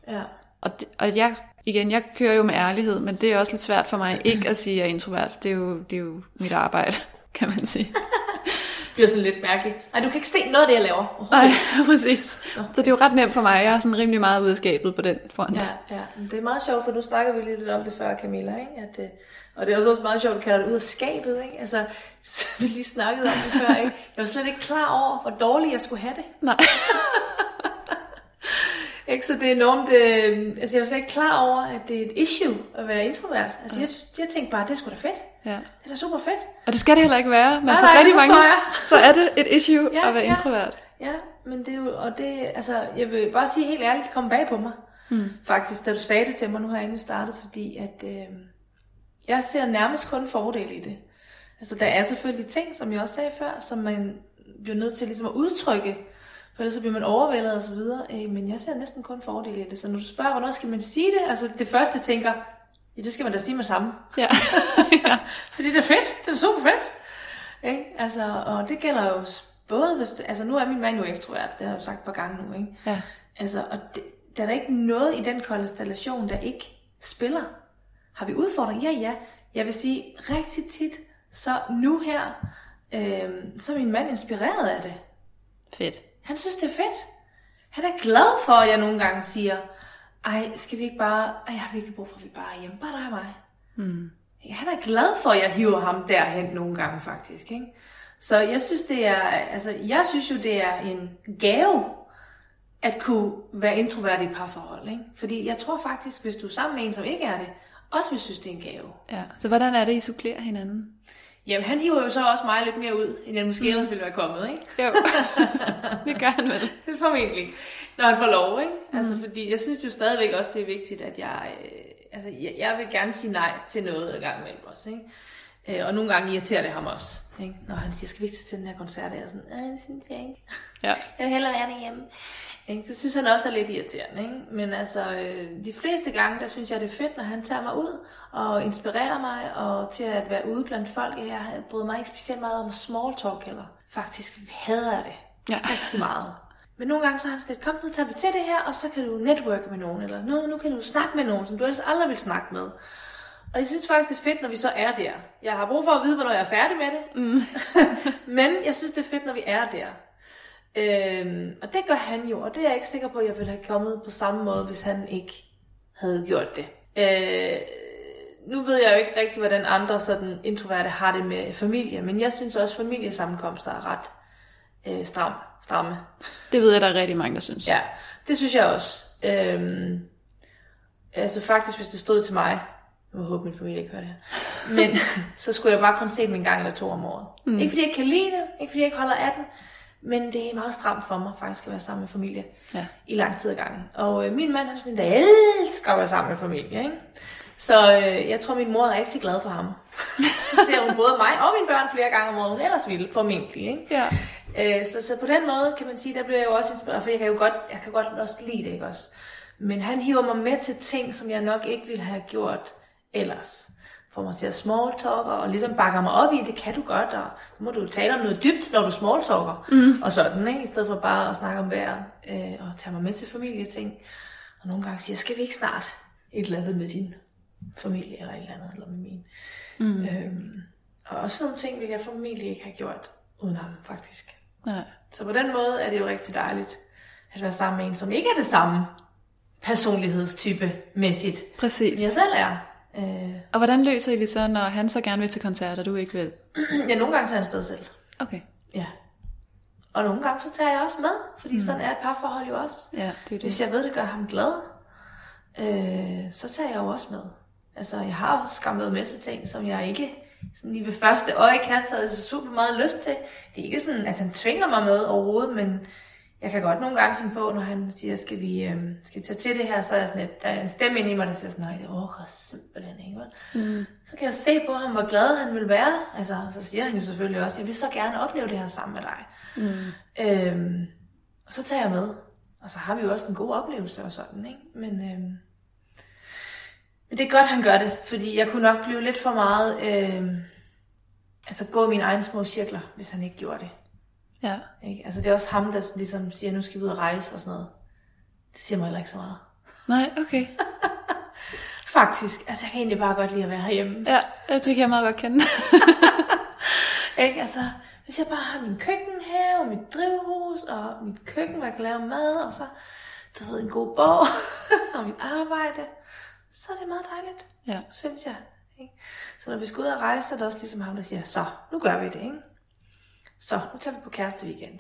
Speaker 2: Ja.
Speaker 1: Og, det, og jeg, igen, jeg kører jo med ærlighed, men det er også lidt svært for mig ikke at sige, at jeg er introvert. Det er jo, det er jo mit arbejde, kan man sige.
Speaker 2: Det bliver sådan lidt mærkeligt. Nej, du kan ikke se noget af det, jeg laver.
Speaker 1: Nej, præcis. Så det er jo ret nemt for mig. Jeg er sådan rimelig meget ude af skabet på den front.
Speaker 2: Ja, ja. Det er meget sjovt, for nu snakker vi lidt om det før, Camilla. Ikke? At, øh, og det er også meget sjovt, at kalde det ud af skabet. Ikke? Altså, så vi lige snakkede om det før. Ikke? Jeg var slet ikke klar over, hvor dårligt jeg skulle have det.
Speaker 1: Nej.
Speaker 2: Ikke? Så det er enormt... Øh, altså, jeg var slet ikke klar over, at det er et issue at være introvert. Altså, jeg, synes- jeg tænkte bare, det skulle da fedt.
Speaker 1: Ja.
Speaker 2: Det er da super fedt.
Speaker 1: Og det skal det heller ikke være, men
Speaker 2: Nej,
Speaker 1: for
Speaker 2: nej,
Speaker 1: rigtig mange,
Speaker 2: jeg.
Speaker 1: så er det et issue
Speaker 2: Ja,
Speaker 1: at være
Speaker 2: ja.
Speaker 1: introvert.
Speaker 2: Ja, men det er jo, og det, altså, jeg vil bare sige helt ærligt, kom bag på mig, mm. faktisk, da du sagde det til mig, nu har jeg endnu startet, fordi at, øh, jeg ser nærmest kun fordele i det. Altså, der er selvfølgelig ting, som jeg også sagde før, som man bliver nødt til ligesom at udtrykke, for ellers så bliver man overvældet og så videre, øh, men jeg ser næsten kun fordele i det. Så når du spørger, hvornår skal man sige det, altså det første, jeg tænker, ja, det skal man da sige med samme.
Speaker 1: Ja. ja.
Speaker 2: Fordi det er fedt. Det er super fedt. Ikke? Altså, og det gælder jo både, hvis det, altså nu er min mand jo ekstrovert, det har jeg jo sagt et par gange nu, ikke?
Speaker 1: ja.
Speaker 2: Altså, og det, der er der ikke noget i den konstellation, der ikke spiller. Har vi udfordringer? Ja, ja. Jeg vil sige, rigtig tit, så nu her, øh, så er min mand inspireret af det.
Speaker 1: Fedt.
Speaker 2: Han synes, det er fedt. Han er glad for, at jeg nogle gange siger, ej, skal vi ikke bare, ej, jeg har virkelig brug for, at vi bare er hjemme, bare dig og mig.
Speaker 1: Mm.
Speaker 2: Han er glad for, at jeg hiver ham derhen nogle gange faktisk. Ikke? Så jeg synes, det er, altså, jeg synes jo, det er en gave, at kunne være introvert i et parforhold. Ikke? Fordi jeg tror faktisk, hvis du er sammen med en, som ikke er det, også vil synes, det er en gave.
Speaker 1: Ja. Så hvordan er det, I supplerer hinanden?
Speaker 2: Jamen, han hiver jo så også mig lidt mere ud, end jeg måske ellers ville være kommet, ikke?
Speaker 1: Jo. det gør han vel.
Speaker 2: Det er formentlig. Når han får lov, ikke? Mm. Altså, fordi jeg synes jo stadigvæk også, det er vigtigt, at jeg... Øh, altså, jeg, jeg vil gerne sige nej til noget en gang imellem også, ikke? Øh, og nogle gange irriterer det ham også, ikke? Når han siger, skal vi ikke til den her koncert? Og jeg er sådan, øh, det synes jeg ikke.
Speaker 1: Ja.
Speaker 2: Jeg vil hellere være derhjemme. Ikke? Det synes han også er lidt irriterende. Ikke? Men altså, øh, de fleste gange, der synes jeg, det er fedt, når han tager mig ud og inspirerer mig og til at være ude blandt folk. Jeg bryder mig ikke specielt meget om small talk heller. Faktisk hader jeg det
Speaker 1: Ja.
Speaker 2: rigtig meget. Men nogle gange så er han sådan lidt, kom nu tager vi til det her, og så kan du networke med nogen, eller nu, nu kan du snakke med nogen, som du ellers aldrig vil snakke med. Og jeg synes faktisk, det er fedt, når vi så er der. Jeg har brug for at vide, hvornår jeg er færdig med det. Mm. Men jeg synes, det er fedt, når vi er der. Øhm, og det gør han jo, og det er jeg ikke sikker på, at jeg ville have kommet på samme måde, hvis han ikke havde gjort det. Øh, nu ved jeg jo ikke rigtig, hvordan andre sådan introverte har det med familie, men jeg synes også, at familiesammenkomster er ret øh, stram, stramme.
Speaker 1: Det ved jeg, der er rigtig mange, der synes.
Speaker 2: Ja, det synes jeg også. Øhm, altså faktisk, hvis det stod til mig, jeg må håbe, min familie ikke hører det her, men så skulle jeg bare kun se dem en gang eller to om året. Mm. Ikke fordi jeg kan lide det, ikke fordi jeg ikke holder af den, men det er meget stramt for mig faktisk at være sammen med familie
Speaker 1: Ja.
Speaker 2: i lang tid ad gangen. Og øh, min mand han er sådan en, der elsker at være sammen med familie, ikke? Så øh, jeg tror, min mor er rigtig glad for ham. så ser hun både mig og mine børn flere gange om året, hun ellers ville, formentlig, ikke?
Speaker 1: Ja.
Speaker 2: Øh, så, så på den måde kan man sige, der bliver jeg jo også inspireret, for jeg kan jo godt, jeg kan godt også lide det, ikke også? Men han hiver mig med til ting, som jeg nok ikke ville have gjort ellers. får mig til at smalltalk, og ligesom bakker mig op i, det kan du godt, og så må du tale om noget dybt, når du smalltalker, mm. og sådan, ikke? i stedet for bare at snakke om vejr, øh, og tage mig med til familieting. Og nogle gange siger, skal vi ikke snart et eller andet med din familie, eller et eller andet, eller med min. Mm. Øhm, og også sådan nogle ting, ville jeg formentlig ikke have gjort uden ham, faktisk.
Speaker 1: Nej.
Speaker 2: Så på den måde er det jo rigtig dejligt at være sammen med en, som ikke er det samme personlighedstype mæssigt,
Speaker 1: Præcis.
Speaker 2: som jeg selv er. Øh,
Speaker 1: Og hvordan løser I det så, når han så gerne vil til koncert, og du ikke vil?
Speaker 2: ja, nogle gange tager jeg afsted selv.
Speaker 1: Okay.
Speaker 2: Ja. Og nogle gange så tager jeg også med, fordi mm. sådan er et parforhold jo også.
Speaker 1: Ja, det er det.
Speaker 2: Hvis jeg ved, det gør ham glad, øh, så tager jeg jo også med. Altså, jeg har jo skam været med til ting, som jeg ikke sådan lige ved første øjekast havde så super meget lyst til. Det er ikke sådan, at han tvinger mig med overhovedet, men jeg kan godt nogle gange finde på, når han siger, skal vi, øh, skal vi tage til det her, så er jeg sådan, at der er en stemme inde i mig, der siger sådan, nej, det overgår simpelthen ikke.
Speaker 1: Mm.
Speaker 2: Så kan jeg se på ham, hvor glad han vil være. Altså, så siger han jo selvfølgelig også, jeg vil så gerne opleve det her sammen med dig.
Speaker 1: Mm.
Speaker 2: Øhm, og så tager jeg med. Og så har vi jo også en god oplevelse og sådan, ikke? Men, øhm, men det er godt, han gør det, fordi jeg kunne nok blive lidt for meget, øhm, altså gå mine egne små cirkler, hvis han ikke gjorde det.
Speaker 1: Ja.
Speaker 2: Ikke? Altså det er også ham, der ligesom siger, nu skal vi ud og rejse og sådan noget. Det siger mig heller ikke så meget.
Speaker 1: Nej, okay.
Speaker 2: Faktisk, altså jeg kan egentlig bare godt lide at være herhjemme.
Speaker 1: Ja, det kan jeg meget godt kende.
Speaker 2: Ikke? Altså, hvis jeg bare har min køkkenhave, og mit drivhus, og mit køkken, hvor jeg kan lave mad, og så, du ved, en god bog, og mit arbejde, så er det meget dejligt,
Speaker 1: ja.
Speaker 2: synes jeg. Ikke? Så når vi skal ud og rejse, så er det også ligesom ham, der siger, så, nu gør vi det, ikke? Så, nu tager vi på kæreste weekend.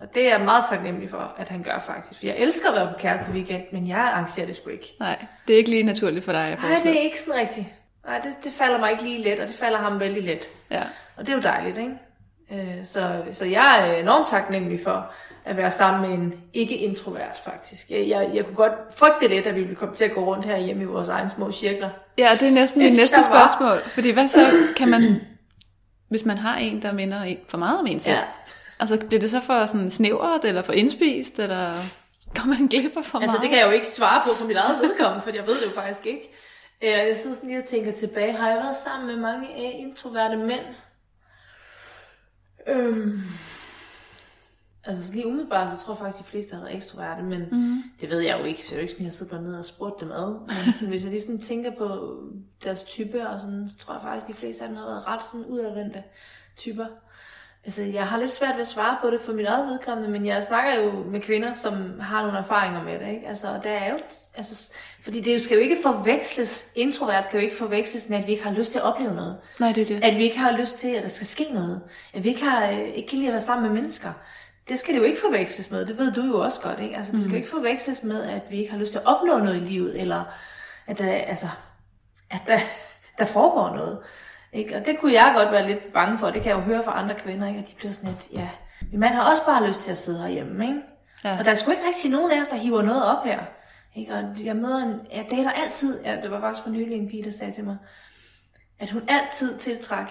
Speaker 2: Og det er jeg meget taknemmelig for, at han gør faktisk. For jeg elsker at være på kæreste weekend, men jeg arrangerer det sgu ikke.
Speaker 1: Nej, det er ikke lige naturligt for dig,
Speaker 2: Nej, det er ikke sådan rigtigt. Nej, det, det falder mig ikke lige let, og det falder ham vældig let.
Speaker 1: Ja.
Speaker 2: Og det er jo dejligt, ikke? Øh, Så, så jeg er enormt taknemmelig for at være sammen med en ikke-introvert, faktisk. Jeg, jeg, jeg kunne godt frygte lidt, at vi ville komme til at gå rundt her hjemme i vores egne små cirkler.
Speaker 1: Ja, det er næsten mit næste spørgsmål. Fordi hvad så kan man, hvis man har en, der minder en for meget om en selv?
Speaker 2: Ja.
Speaker 1: Altså bliver det så for sådan snævert, eller for indspist, eller kommer man glip af for
Speaker 2: Altså,
Speaker 1: meget?
Speaker 2: det kan jeg jo ikke svare på for mit eget vedkommende, for jeg ved det jo faktisk ikke. Øh, Jeg sidder sådan lige og tænker tilbage. Har jeg været sammen med mange øh, introverte mænd? Øhm, altså lige umiddelbart, så tror jeg faktisk, at de fleste har været ekstroverte, men mm. det ved jeg jo ikke, så det er jo ikke sådan, at jeg sidder bare nede og spurgt dem ad. Men sådan, hvis jeg lige sådan tænker på deres type, og sådan, så tror jeg faktisk, at de fleste af dem har været ret sådan udadvendte typer. Altså, jeg har lidt svært ved at svare på det for mit eget vedkommende, men jeg snakker jo med kvinder, som har nogle erfaringer med det, ikke? Altså, der er jo, altså, fordi det skal jo ikke forveksles, introvert skal jo ikke forveksles med, at vi ikke har lyst til at opleve noget.
Speaker 1: Nej, det er det.
Speaker 2: At vi ikke har lyst til, at der skal ske noget. At vi ikke, har, øh, ikke kan lide at være sammen med mennesker. Det skal det jo ikke forveksles med. Det ved du jo også godt, ikke? Altså, det skal jo ikke forveksles med, at vi ikke har lyst til at opnå noget i livet, eller at der, altså, at der, der foregår noget. Ikke? Og det kunne jeg godt være lidt bange for. Det kan jeg jo høre fra andre kvinder, ikke? at de bliver sådan lidt, ja, min mand har også bare lyst til at sidde herhjemme. Ikke?
Speaker 1: Ja.
Speaker 2: Og der er sgu ikke rigtig nogen af os, der hiver noget op her. Ikke? Og jeg møder en, jeg dater altid, ja, det var faktisk for nylig en pige, der sagde til mig, at hun altid tiltræk,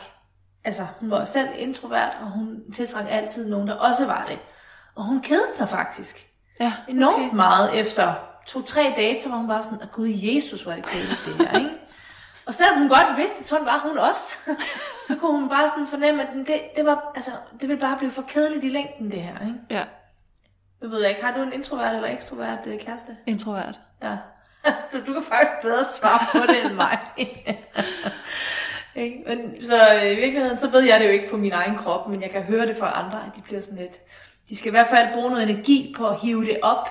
Speaker 2: altså hun var selv introvert, og hun tiltræk altid nogen, der også var det. Og hun kedede sig faktisk
Speaker 1: Ja,
Speaker 2: enormt okay. meget efter to-tre dage, så var hun bare sådan, at gud Jesus, hvor er det kedeligt det her, ikke? Og selvom hun godt vidste, at sådan var hun også, så kunne hun bare sådan fornemme, at det, det, var, altså, det ville bare blive for kedeligt i længden, det her, ikke?
Speaker 1: Ja,
Speaker 2: Jeg ved ikke, har du en introvert eller ekstrovert øh, kæreste?
Speaker 1: introvert.
Speaker 2: Ja. Altså, du, du kan faktisk bedre svare på det end mig. Ikke? men, så øh, i virkeligheden, så ved jeg det jo ikke på min egen krop, men jeg kan høre det fra andre, at de bliver sådan lidt... De skal i hvert fald bruge noget energi på at hive det op,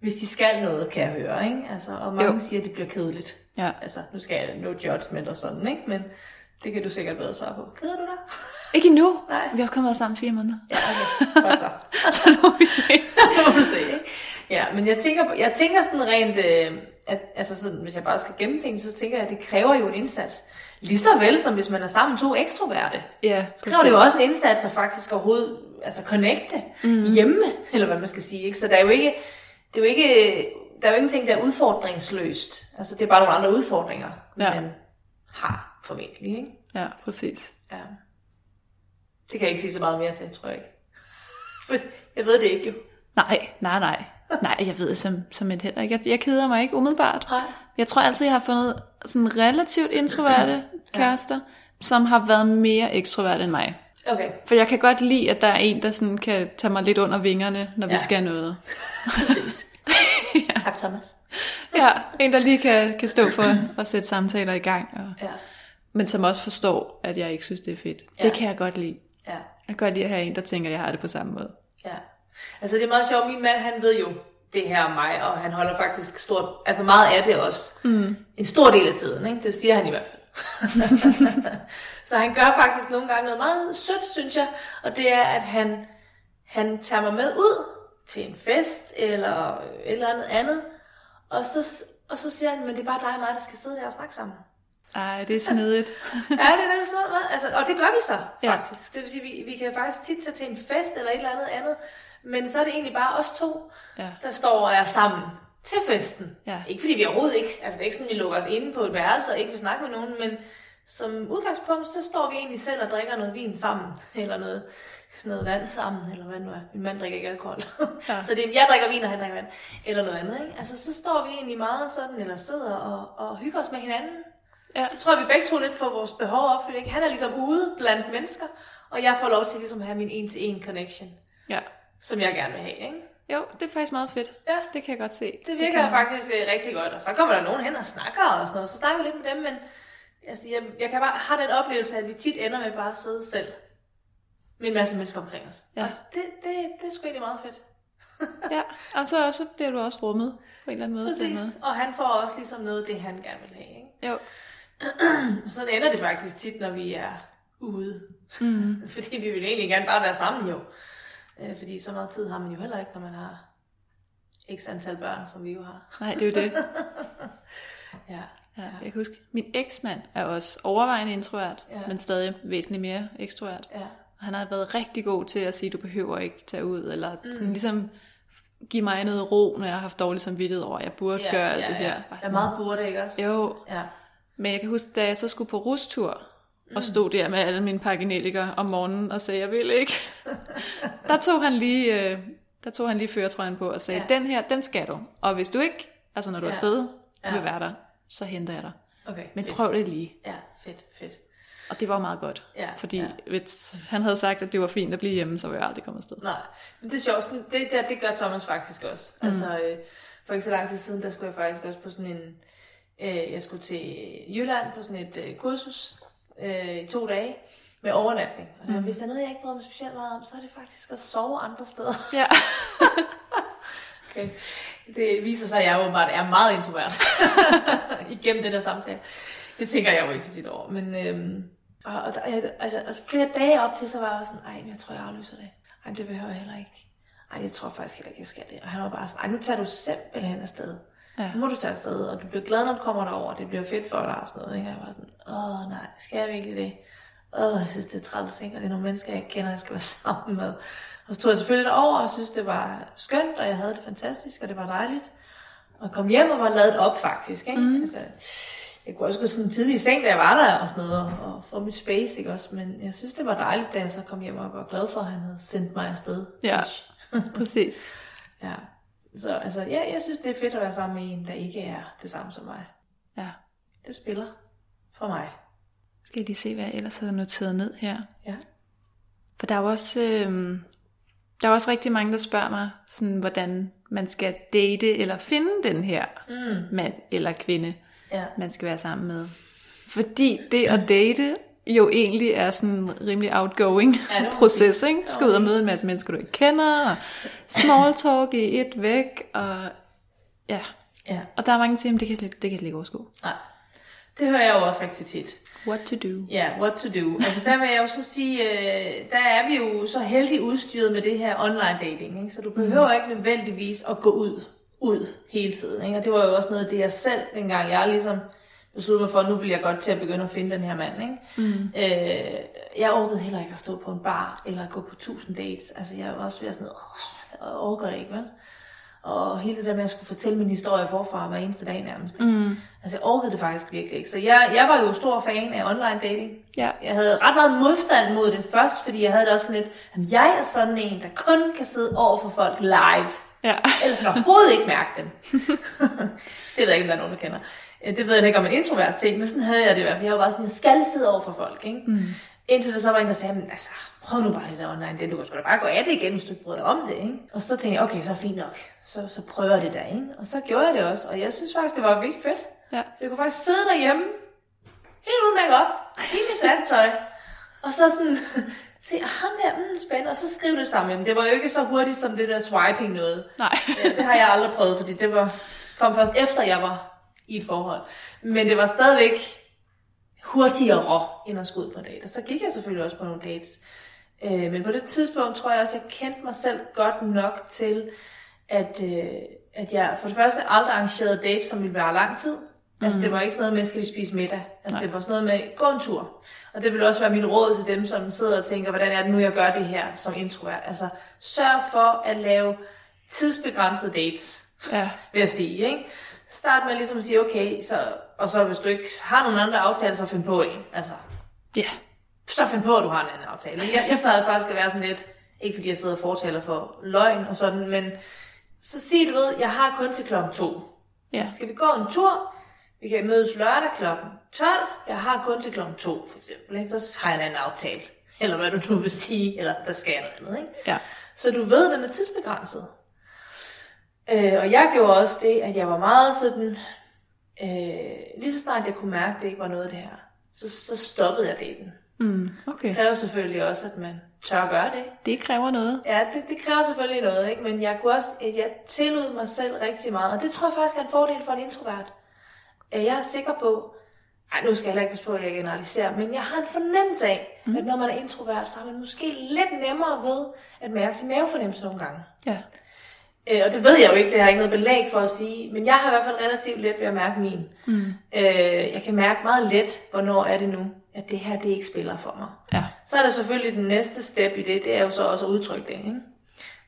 Speaker 2: hvis de skal noget, kan jeg høre. Ikke? Altså, og mange
Speaker 1: Jo.
Speaker 2: siger, at det bliver kedeligt.
Speaker 1: Ja.
Speaker 2: Altså, nu skal jeg no judgment og sådan, ikke? Men det kan du sikkert bedre svare på. Keder du dig?
Speaker 1: Ikke endnu.
Speaker 2: Nej.
Speaker 1: Vi har også kun været sammen fire måneder.
Speaker 2: Ja, okay. Godt så.
Speaker 1: Så nu må vi se.
Speaker 2: må du se, ikke? Ja, men jeg tænker, på- jeg tænker sådan rent, øh, at, altså sådan, hvis jeg bare skal gennemtænke, så tænker jeg, at det kræver jo en indsats. Lige så vel som hvis man er sammen to ekstroverte.
Speaker 1: Ja,
Speaker 2: Så kræver det jo også en indsats at faktisk overhovedet altså connecte mm. hjemme, eller hvad man skal sige. Ikke? Så der er jo ikke, det er jo ikke, der er jo ingenting, der er udfordringsløst. Altså det er bare nogle andre udfordringer,
Speaker 1: Ja.
Speaker 2: man har formentlig. Ikke?
Speaker 1: Ja, præcis.
Speaker 2: Ja. Det kan jeg ikke sige så meget mere til, tror jeg ikke. For jeg ved det ikke jo.
Speaker 1: Nej, nej, nej. Nej, jeg ved som, som et heller ikke. Jeg, jeg keder mig ikke umiddelbart.
Speaker 2: Nej.
Speaker 1: Jeg tror altid, jeg har fundet sådan relativt introverte kærester, som har været mere ekstroverte end mig.
Speaker 2: Okay,
Speaker 1: For jeg kan godt lide, at der er en, der sådan kan tage mig lidt under vingerne, når vi
Speaker 2: Ja.
Speaker 1: skal noget.
Speaker 2: præcis. Tak, Thomas.
Speaker 1: Ja, en, der lige kan, kan stå for at sætte samtaler i gang. Og,
Speaker 2: Ja,
Speaker 1: men som også forstår, at jeg ikke synes, det er fedt.
Speaker 2: Ja.
Speaker 1: Det kan jeg godt lide.
Speaker 2: ja,
Speaker 1: Jeg kan godt lide at have en, der tænker, at jeg har det på samme måde.
Speaker 2: ja. Altså, det er meget sjovt. Min mand, han ved jo det her om mig, og han holder faktisk stort, altså meget af det også. Mm. En stor del af tiden, ikke? Det siger han i hvert fald. så han gør faktisk nogle gange noget meget sødt, synes jeg, og det er, at han, han tager mig med ud til en fest, eller et eller andet andet, og så, og så siger han, men det er bare dig og mig, der skal sidde der og snakke sammen.
Speaker 1: Ej, det er snedigt.
Speaker 2: Ja, det er nemlig noget. Altså, og det gør vi så,
Speaker 1: Ja.
Speaker 2: faktisk. Det vil sige, vi, vi kan faktisk tit tage til en fest eller et eller andet andet, men så er det egentlig bare os to,
Speaker 1: Ja.
Speaker 2: der står og er sammen til festen.
Speaker 1: Ja.
Speaker 2: Ikke fordi vi overhovedet ikke, altså det er ikke sådan, vi lukker os inde på et værelse og ikke vil snakke med nogen, men som udgangspunkt, så står vi egentlig selv og drikker noget vin sammen, eller noget, noget vand sammen, eller hvad nu er. Min mand drikker ikke alkohol.
Speaker 1: Ja.
Speaker 2: så det er, jeg drikker vin, og han drikker vand, eller noget andet. Ikke? Altså, så står vi egentlig meget sådan, eller sidder og, og hygger os med hinanden.
Speaker 1: Ja.
Speaker 2: Så tror jeg, vi begge to lidt får vores behov opfyldt. Ikke? Han er ligesom ude blandt mennesker, og jeg får lov til ligesom at have min en-til-en connection. Som jeg gerne vil have. Ikke?
Speaker 1: Jo, det er faktisk meget fedt.
Speaker 2: Ja.
Speaker 1: Det kan jeg godt se.
Speaker 2: Det virker
Speaker 1: kan...
Speaker 2: faktisk øh, rigtig godt, og så kommer der nogen hen og snakker og sådan noget, så snakker vi lidt med dem, men altså, jeg, jeg kan bare have den oplevelse, at vi tit ender med bare at sidde selv med en masse mennesker omkring os.
Speaker 1: Ja.
Speaker 2: Og det, det, det er sgu egentlig meget fedt.
Speaker 1: Ja, og så, så bliver du også rummet på en eller anden måde.
Speaker 2: Præcis, og han får også ligesom noget af det, han gerne vil have. Ikke?
Speaker 1: Jo,
Speaker 2: sådan ender det faktisk tit, når vi er ude. Mm. fordi vi vil egentlig gerne bare være sammen jo. Øh, fordi så meget tid har man jo heller ikke, når man har x antal børn, som vi jo har.
Speaker 1: nej, det er jo det.
Speaker 2: Ja.
Speaker 1: Ja, jeg kan huske, min eksmand er også overvejende introvert,
Speaker 2: Ja.
Speaker 1: men stadig væsentligt mere ekstrovert.
Speaker 2: Ja.
Speaker 1: Og han har været rigtig god til at sige, du behøver ikke tage ud, eller sådan ligesom give mig noget ro, når jeg har haft dårlig samvittighed over, at jeg burde
Speaker 2: Ja,
Speaker 1: gøre alt
Speaker 2: ja,
Speaker 1: det her.
Speaker 2: Ja.
Speaker 1: Bare
Speaker 2: Der er meget burde, ikke også?
Speaker 1: Jo,
Speaker 2: Ja.
Speaker 1: men jeg kan huske, da jeg så skulle på rustur, og stod der med alle mine paginelliker om morgenen og sagde, jeg vil ikke. der tog han lige, øh, der tog han lige føretrøjen på og sagde,
Speaker 2: Ja.
Speaker 1: den her, den skal du. Og hvis du ikke, altså når du er
Speaker 2: Ja.
Speaker 1: afsted og
Speaker 2: Ja.
Speaker 1: vil være der, så henter jeg dig.
Speaker 2: Okay,
Speaker 1: Men
Speaker 2: fedt.
Speaker 1: prøv det lige.
Speaker 2: Ja, fedt, fedt.
Speaker 1: Og det var meget godt.
Speaker 2: Ja,
Speaker 1: fordi
Speaker 2: ja.
Speaker 1: hvis han havde sagt, at det var fint at blive hjemme, så var jeg aldrig kommet afsted.
Speaker 2: Nej, men det er sjovt. Sådan, det, der, det gør Thomas faktisk også. Mm. Altså, øh, for ikke så lang tid siden, der skulle jeg faktisk også på sådan en... Øh, jeg skulle til Jylland på sådan et øh, kursus øh, i to dage med overnatning. Og der, mm. hvis der er noget, jeg ikke bryder mig specielt meget om, så er det faktisk at sove andre steder.
Speaker 1: Ja.
Speaker 2: Okay. Det viser sig, at jeg åbenbart er meget introvert igennem den her samtale. Det tænker jeg jo ikke så tit over. Men øhm, og, og der, altså, altså, flere dage op til, så var jeg også sådan, ej, jeg tror, jeg aflyser det. Ej, det behøver jeg heller ikke. Ej, jeg tror faktisk heller ikke, jeg skal det. Og han var bare sådan, ej, nu tager du simpelthen afsted.
Speaker 1: Ja.
Speaker 2: Nu må du tage afsted, og du bliver glad, når du kommer derover. Det bliver fedt for dig og sådan noget. Ikke? Og jeg var sådan, åh nej, skal jeg virkelig det? Åh, jeg synes, det er træls, ikke? Og det er nogle mennesker, jeg ikke kender, jeg skal være sammen med. Og så tog jeg selvfølgelig over og synes, det var skønt, og jeg havde det fantastisk, og det var dejligt. Og kom hjem og var lavet op, faktisk. Ikke? Mm. Altså, jeg kunne også gå sådan tidlig i seng, da jeg var der og sådan noget, og, og få mit space, ikke også? Men jeg synes, det var dejligt, da jeg så kom hjem og var glad for, at han havde sendt mig afsted.
Speaker 1: Ja. Præcis.
Speaker 2: ja. Så altså, ja, jeg synes, det er fedt at være sammen med en, der ikke er det samme som mig.
Speaker 1: Ja.
Speaker 2: Det spiller for mig.
Speaker 1: Skal jeg lige se, hvad jeg ellers havde noteret ned her.
Speaker 2: Ja.
Speaker 1: For der er jo også, øh, der er også rigtig mange, der spørger mig, sådan, hvordan man skal date eller finde den her
Speaker 2: Mm.
Speaker 1: mand eller kvinde,
Speaker 2: Ja.
Speaker 1: man skal være sammen med. Fordi det at date jo egentlig er sådan en rimelig outgoing
Speaker 2: Ja,
Speaker 1: proces, ikke? Du skal ud og møde en masse mennesker, du ikke kender, og small talk i et væk, og ja.
Speaker 2: Ja.
Speaker 1: Og der er mange, der siger, at det kan jeg slet, det kan jeg slet ikke overskue.
Speaker 2: Nej. Det hører jeg jo også rigtig tit.
Speaker 1: What to do?
Speaker 2: Ja, what to do. Altså der vil jeg jo så sige, øh, der er vi jo så heldigt udstyret med det her online dating, ikke? så du behøver ikke nødvendigvis at gå ud, ud hele tiden. Ikke? Og det var jo også noget af det, jeg selv, dengang jeg ligesom besluttede mig for, at nu vil jeg godt til at begynde at finde den her mand. Ikke? Mm. Øh, jeg orkede heller ikke at stå på en bar, eller gå på tusind dates. Altså jeg var også ved at sådan, åh, jeg orker det ikke, vel? Og hele det der med, at jeg skulle fortælle min historie forfra hver eneste dag nærmest. Ikke? Mm. Altså jeg orkede det faktisk virkelig ikke. Så jeg, jeg var jo stor fan af online dating.
Speaker 1: Ja.
Speaker 2: Jeg havde ret meget modstand mod det først, fordi jeg havde det også sådan lidt, at jeg er sådan en, der kun kan sidde over for folk live.
Speaker 1: Ja.
Speaker 2: Ellers jeg overhovedet ikke mærke dem. det ved jeg ikke, om der er nogen, der kender. Øh, Det ved jeg ikke om en introvert ting, men sådan havde jeg det i hvert fald. Jeg var bare sådan, jeg skal sidde over for folk, ikke? Mm. Indtil der så var en, der sagde, men altså, prøv nu bare det der online, det du kan sgu da bare gå af det igen, hvis du ikke bryder dig om det, ikke? Og så tænkte jeg, okay, så er fint nok. Så, så prøver jeg det der, ikke? Og så gjorde jeg det også, og jeg synes faktisk, det var virkelig fedt.
Speaker 1: Ja.
Speaker 2: Jeg kunne faktisk sidde derhjemme, helt uden make op, helt i nattøj, og så sådan, se, ham der, mm, spændende, og så skrive det sammen. Jamen, det var jo ikke så hurtigt som det der swiping noget.
Speaker 1: Nej.
Speaker 2: Ja, det har jeg aldrig prøvet, fordi det var, kom først efter, jeg var i et forhold. Men det var stadigvæk hurtigere, end at skulle ud på en date. Og så gik jeg selvfølgelig også på nogle dates. Øh, men på det tidspunkt tror jeg også, jeg kendte mig selv godt nok til, at, øh, at jeg for det første aldrig arrangerede dates, som ville være lang tid. Altså
Speaker 1: Mhm.
Speaker 2: det var ikke sådan noget med, skal vi spise middag? Altså det var sådan noget med, gå en tur. Og det vil også være mit råd til dem, som sidder og tænker, hvordan er det nu, jeg gør det her som introvert? Altså sørg for at lave tidsbegrænsede dates
Speaker 1: Ja.
Speaker 2: vil jeg sige. Ikke? Start med ligesom at sige, okay, så, og så hvis du ikke har nogen andre aftaler, så find på en. Altså,
Speaker 1: Ja.
Speaker 2: så find på, at du har en anden aftale. Jeg, jeg plejede faktisk at være sådan lidt, ikke fordi jeg sidder og fortaler for løgn og sådan, men så sig du ved, jeg har kun til klokken to.
Speaker 1: Ja.
Speaker 2: Skal vi gå en tur? Vi kan mødes lørdag klokken 12. Jeg har kun til klokken 2, for eksempel. Ikke? Så har jeg en aftale. Eller hvad du nu vil sige. Eller der skal jeg noget andet. Ikke?
Speaker 1: Ja.
Speaker 2: Så du ved, den er tidsbegrænset. Øh, og jeg gjorde også det, at jeg var meget sådan, øh, lige så snart jeg kunne mærke, at det ikke var noget af det her, så, så stoppede jeg daten.
Speaker 1: Mm, okay.
Speaker 2: Det kræver selvfølgelig også, at man tør gøre det.
Speaker 1: Det kræver noget.
Speaker 2: Ja, det, det kræver selvfølgelig noget, ikke? men jeg kunne også, at jeg tillod mig selv rigtig meget, og det tror jeg faktisk er en fordel for en introvert. Øh, Jeg er sikker på, ej, nu skal jeg heller ikke passe på, at jeg generaliserer, men jeg har en fornemmelse af, mm. at når man er introvert, så er man måske lidt nemmere ved at mærke sin mavefornemmelse nogle gange.
Speaker 1: Ja.
Speaker 2: Øh, og det ved jeg jo ikke, det har jeg ikke noget belæg for at sige, men jeg har i hvert fald relativt let ved at mærke min. Mm. Øh, jeg kan mærke meget let, hvornår er det nu, at det her det ikke spiller for mig.
Speaker 1: Ja.
Speaker 2: Så er der selvfølgelig den næste step i det, det er jo så også at udtrykke det. Ikke?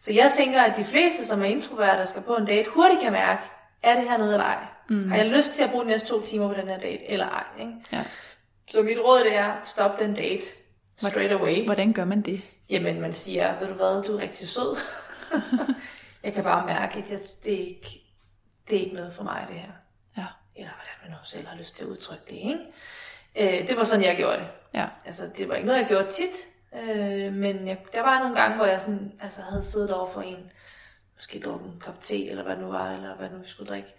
Speaker 2: Så jeg tænker, at de fleste, som er introverter, skal på en date, hurtigt kan mærke, er det her noget eller ej? Mm. Har jeg lyst til at bruge de næste to timer på den her date, eller ej? Ikke?
Speaker 1: ja.
Speaker 2: Så mit råd det er, stop den date straight away.
Speaker 1: Hvordan gør man det?
Speaker 2: Jamen, man siger, ved du hvad, du er rigtig sød. jeg kan bare mærke, at jeg, det, er ikke, det er ikke noget for mig, det her.
Speaker 1: Ja.
Speaker 2: Eller hvordan man nu selv har lyst til at udtrykke det, ikke? Øh, det var sådan, jeg gjorde det.
Speaker 1: Ja.
Speaker 2: Altså, det var ikke noget, jeg gjorde tit, øh, men jeg, der var nogle gange, hvor jeg sådan, altså, havde siddet over for en, måske drukket en kop te, eller hvad det nu var, eller hvad nu vi skulle drikke,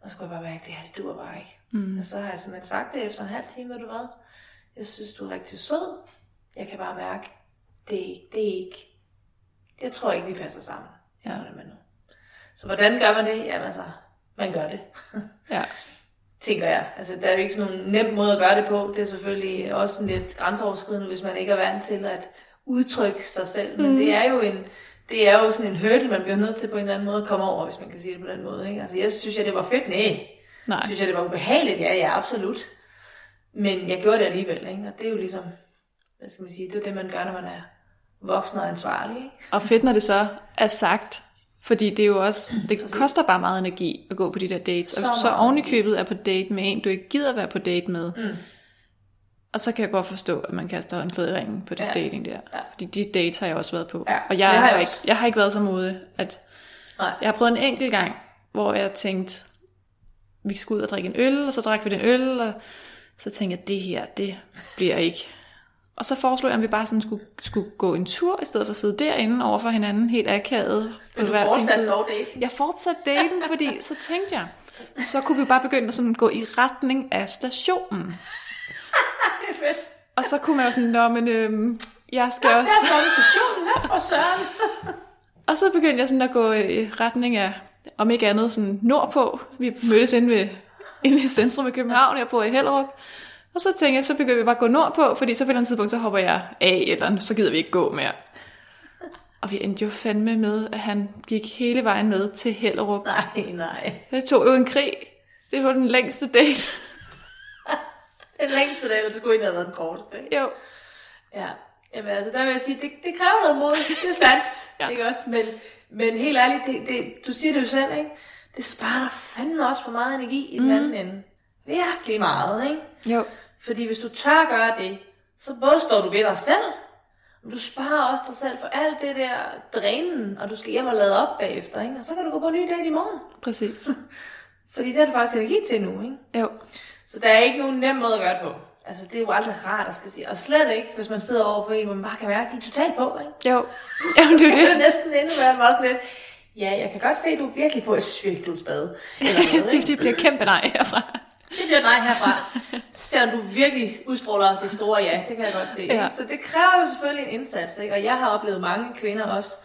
Speaker 2: og så kunne jeg bare mærke, at det her, det dur bare ikke. Mm. Og så har jeg simpelthen sagt det efter en halv time, ved du hvad, jeg synes, du er rigtig sød, jeg kan bare mærke, det er ikke, det er ikke, jeg tror ikke, vi passer sammen.
Speaker 1: Ja.
Speaker 2: Man nu. Så hvordan gør man det? Jamen altså, man gør det
Speaker 1: Ja.
Speaker 2: tænker jeg. Altså, der er jo ikke sådan nogen nem måde at gøre det på. Det er selvfølgelig også lidt grænseoverskridende, hvis man ikke er vant til at udtrykke sig selv. Men mm. det er jo en, det er jo sådan en hurdle, man bliver nødt til på en eller anden måde at komme over, hvis man kan sige det på den måde. Ikke? Altså, jeg synes, at det var fedt. Nej.
Speaker 1: Nej.
Speaker 2: Synes jeg, det var ubehageligt? Ja, ja, absolut. Men jeg gjorde det alligevel, ikke? Og det er jo ligesom, hvad skal man sige, det er det, man gør, når man er voksen og ansvarlig, ikke?
Speaker 1: Og fedt, når det så er sagt, fordi det er jo også, det Præcis. koster bare meget energi at gå på de der dates. Og hvis
Speaker 2: Så
Speaker 1: du så
Speaker 2: meget
Speaker 1: oven i købet er på date med en, du ikke gider være på date med, mm. Og så kan jeg godt forstå, at man kaster en i ringen på det
Speaker 2: Ja.
Speaker 1: dating der.
Speaker 2: Ja.
Speaker 1: Fordi de dates har jeg også været på.
Speaker 2: Ja,
Speaker 1: og
Speaker 2: det
Speaker 1: jeg,
Speaker 2: har jeg
Speaker 1: ikke, jeg har ikke været så modig, at
Speaker 2: Nej.
Speaker 1: jeg har prøvet en enkelt gang, hvor jeg tænkte, vi skulle ud og drikke en øl, og så drak vi den øl, og så tænkte jeg, det her, det bliver ikke. Og så foreslog jeg, at vi bare sådan skulle, skulle gå en tur, i stedet for at sidde derinde over for hinanden, helt akavet. på
Speaker 2: Men du fortsatte dog det.
Speaker 1: Jeg fortsatte daten, fordi så tænkte jeg, så kunne vi bare begynde at sådan gå i retning af stationen.
Speaker 2: Fedt.
Speaker 1: Og så kunne man jo sådan, nå, men øhm, jeg skal også...
Speaker 2: Der står stationen her for søren.
Speaker 1: Og så begyndte jeg sådan at gå i retning af, om ikke andet, sådan nordpå. Vi mødtes inde, ved, inde i centrum i København, jeg bor i Hellerup. Og så tænkte jeg, så begyndte vi bare at gå nordpå, fordi så på et eller andet tidspunkt, så hopper jeg af, eller så gider vi ikke gå mere. Og vi endte jo fandme med, at han gik hele vejen med til Hellerup.
Speaker 2: Nej, nej.
Speaker 1: Det tog jo en krig. Det var den længste date.
Speaker 2: Den længste dag, eller det skulle egentlig have været den korteste. ikke?
Speaker 1: Jo.
Speaker 2: Ja. Jamen altså, der vil jeg sige, det, det kræver noget mod. Det er sandt.
Speaker 1: Ja.
Speaker 2: Ikke også? Men, men helt ærligt, det, det, du siger det jo selv, ikke? Det sparer dig fandme også for meget energi i den
Speaker 1: Mhm.
Speaker 2: anden ende. Virkelig meget, ikke?
Speaker 1: Jo.
Speaker 2: Fordi hvis du tør gøre det, så både står du ved dig selv, Men du sparer også dig selv for alt det der drænen, og du skal hjem og lade op bagefter, ikke? Og så kan du gå på en ny dag i morgen.
Speaker 1: Præcis.
Speaker 2: Fordi det har du faktisk energi til nu, ikke?
Speaker 1: Jo.
Speaker 2: Så der er ikke nogen nem måde at gøre det på. Altså, det er jo aldrig rart at skal sige. Og slet ikke, hvis man sidder over for en, hvor man bare kan mærke, at de er totalt på, ikke?
Speaker 1: Jo. Jamen, det er
Speaker 2: Det er
Speaker 1: det.
Speaker 2: næsten endnu værre, man også lidt. Ja, jeg kan godt se, at du er virkelig på, at jeg synes virkelig, du er spade. Eller noget,
Speaker 1: det, det bliver kæmpe nej herfra.
Speaker 2: Det bliver nej herfra. Selvom du virkelig udstråler det store ja, det kan jeg godt se.
Speaker 1: Ja.
Speaker 2: Så det kræver jo selvfølgelig en indsats, ikke? Og jeg har oplevet mange kvinder også,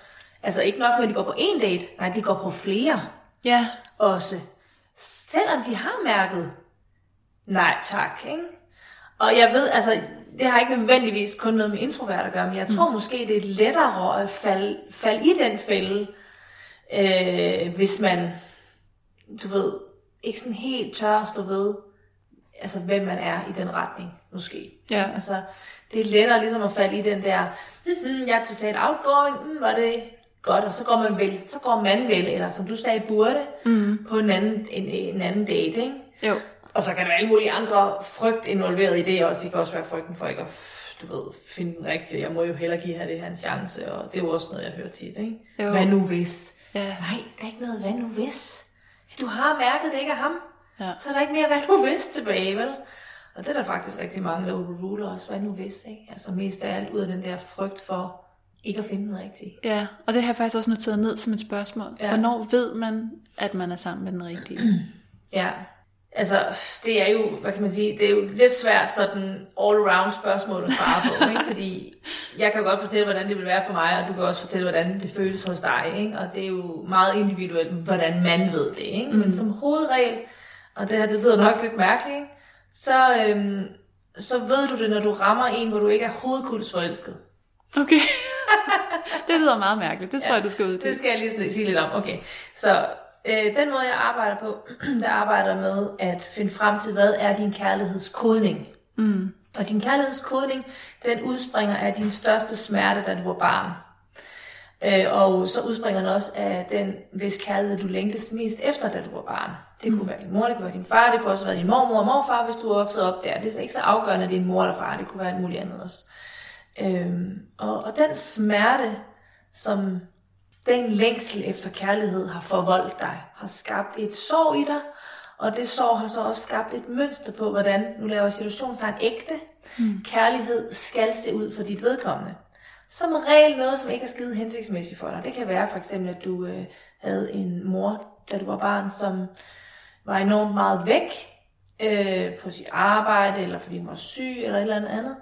Speaker 2: altså ikke nok med, at de går på en date, nej, de går på flere
Speaker 1: Ja.
Speaker 2: også. Selvom de har mærket nej tak, ikke? Og jeg ved, altså, det har ikke nødvendigvis kun noget med introvert at gøre, men jeg tror mm. måske, det er lettere at falde, falde i den fælde, øh, hvis man, du ved, ikke sådan helt tør at stå ved, altså hvem man er i den retning, måske.
Speaker 1: Ja.
Speaker 2: Altså, det er lettere ligesom at falde i den der, mm-hmm, jeg er totalt outgoing, mm, var det godt, og så går man vel, så går man vel, eller som du sagde, burde, mm. på en anden, en, en anden date, ikke?
Speaker 1: Jo.
Speaker 2: Og så kan der være alle mulige andre frygt involveret i det også. Det kan også være frygten for ikke at, du ved, finde den rigtige. Jeg må jo hellere give her det her en chance, og det er jo også noget, jeg hører tit, ikke?
Speaker 1: Jo.
Speaker 2: Hvad nu hvis?
Speaker 1: Ja.
Speaker 2: Nej, der er ikke noget, hvad nu hvis? Du har mærket, det ikke er ham.
Speaker 1: Ja.
Speaker 2: Så er der ikke mere, hvad nu hvis tilbage, vel? Og det er der faktisk rigtig mange, der overruler også. Hvad nu hvis, ikke? Altså mest af alt ud af den der frygt for ikke at finde den rigtige.
Speaker 1: Ja, og det har jeg faktisk også noteret ned som et spørgsmål.
Speaker 2: Ja.
Speaker 1: Hvornår ved man, at man er sammen med den rigtige?
Speaker 2: Ja, altså det er jo, hvad kan man sige, det er jo lidt svært sådan all-around spørgsmål at svare på, ikke? fordi jeg kan godt fortælle, hvordan det vil være for mig, og du kan også fortælle, hvordan det føles hos dig, ikke? og det er jo meget individuelt, hvordan man ved det, ikke? Mm. men som hovedregel, og det her, det lyder nok lidt mærkeligt, ikke? Så, øhm, så ved du det, når du rammer en, hvor du ikke er hovedkulsforelsket.
Speaker 1: Okay. det lyder meget mærkeligt. Det tror jeg, du skal ud
Speaker 2: Det
Speaker 1: til.
Speaker 2: skal jeg lige sige lidt om. Okay. Så øh, den måde, jeg arbejder på, der arbejder med at finde frem til, hvad er din kærlighedskodning. Mm. Og din kærlighedskodning, den udspringer af din største smerte, da du var barn. Øh, og så udspringer den også af den, hvis kærlighed du længtes mest efter, da du var barn. Det kunne være din mor, det kunne være din far, det kunne også være din mormor og morfar, hvis du er vokset op der. Det er ikke så afgørende, at det er din mor eller far, det kunne være alt muligt andet også. Øhm, og, og den smerte, som den længsel efter kærlighed har forvoldt dig, har skabt et sorg i dig, og det sorg har så også skabt et mønster på, hvordan, nu laver jeg situationstegn, ægte mm. kærlighed skal se ud for dit vedkommende. Som regel noget, som ikke er skide hensigtsmæssigt for dig. Det kan være for eksempel, at du øh, havde en mor, da du var barn, som var enormt meget væk øh, på sit arbejde, eller fordi hun var syg, eller et eller andet andet.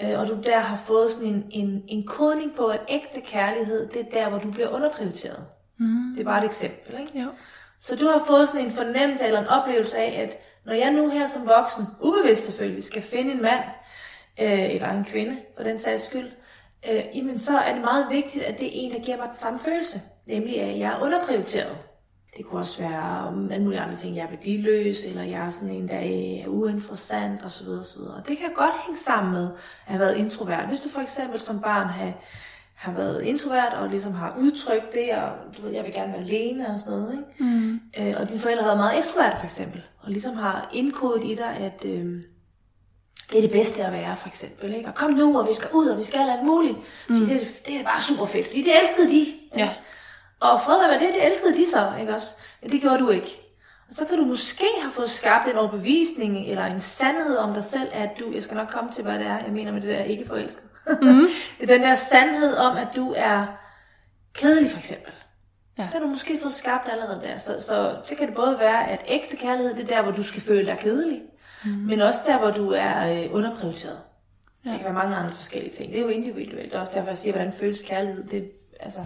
Speaker 2: Øh, og du der har fået sådan en, en, en kodning på, at ægte kærlighed, det er der, hvor du bliver underprioriteret. Mm. Det er bare et eksempel, ikke?
Speaker 1: Jo.
Speaker 2: Så du har fået sådan en fornemmelse eller en oplevelse af, at når jeg nu her som voksen, ubevidst selvfølgelig, skal finde en mand, øh, eller en kvinde, for den sags skyld, øh, jamen så er det meget vigtigt, at det er en, der giver mig den samme følelse. Nemlig, at jeg er underprioriteret. Det kunne også være om alle mulige andre ting. Jeg er værdiløs, eller jeg er sådan en, der er uinteressant, osv. osv. Og det kan godt hænge sammen med at have været introvert. Hvis du for eksempel som barn har, har været introvert, og ligesom har udtrykt det, og du ved, jeg vil gerne være alene og sådan noget, ikke? Mm. Øh, og dine forældre har været meget ekstrovert for eksempel, og ligesom har indkodet i dig, at øh, det er det bedste at være, for eksempel. Ikke? Og kom nu, og vi skal ud, og vi skal alt muligt. Fordi mm. det, er- det er bare super fedt, fordi det elskede de.
Speaker 1: Ja.
Speaker 2: Og fred være med det, det elskede de så, ikke også? Men det gjorde du ikke. Og så kan du måske have fået skabt en overbevisning, eller en sandhed om dig selv, at du, jeg skal nok komme til, hvad det er, jeg mener med det der ikke forelsket. Mm. den der sandhed om, at du er kedelig, for eksempel.
Speaker 1: Ja.
Speaker 2: Det har du måske fået skabt allerede der. Så, så det kan det både være, at ægte kærlighed, det er der, hvor du skal føle dig kedelig, mm. men også der, hvor du er øh, underprioriteret. Ja. Det kan være mange andre forskellige ting. Det er jo individuelt. Også derfor, jeg siger, hvordan føles kærlighed. Det, altså,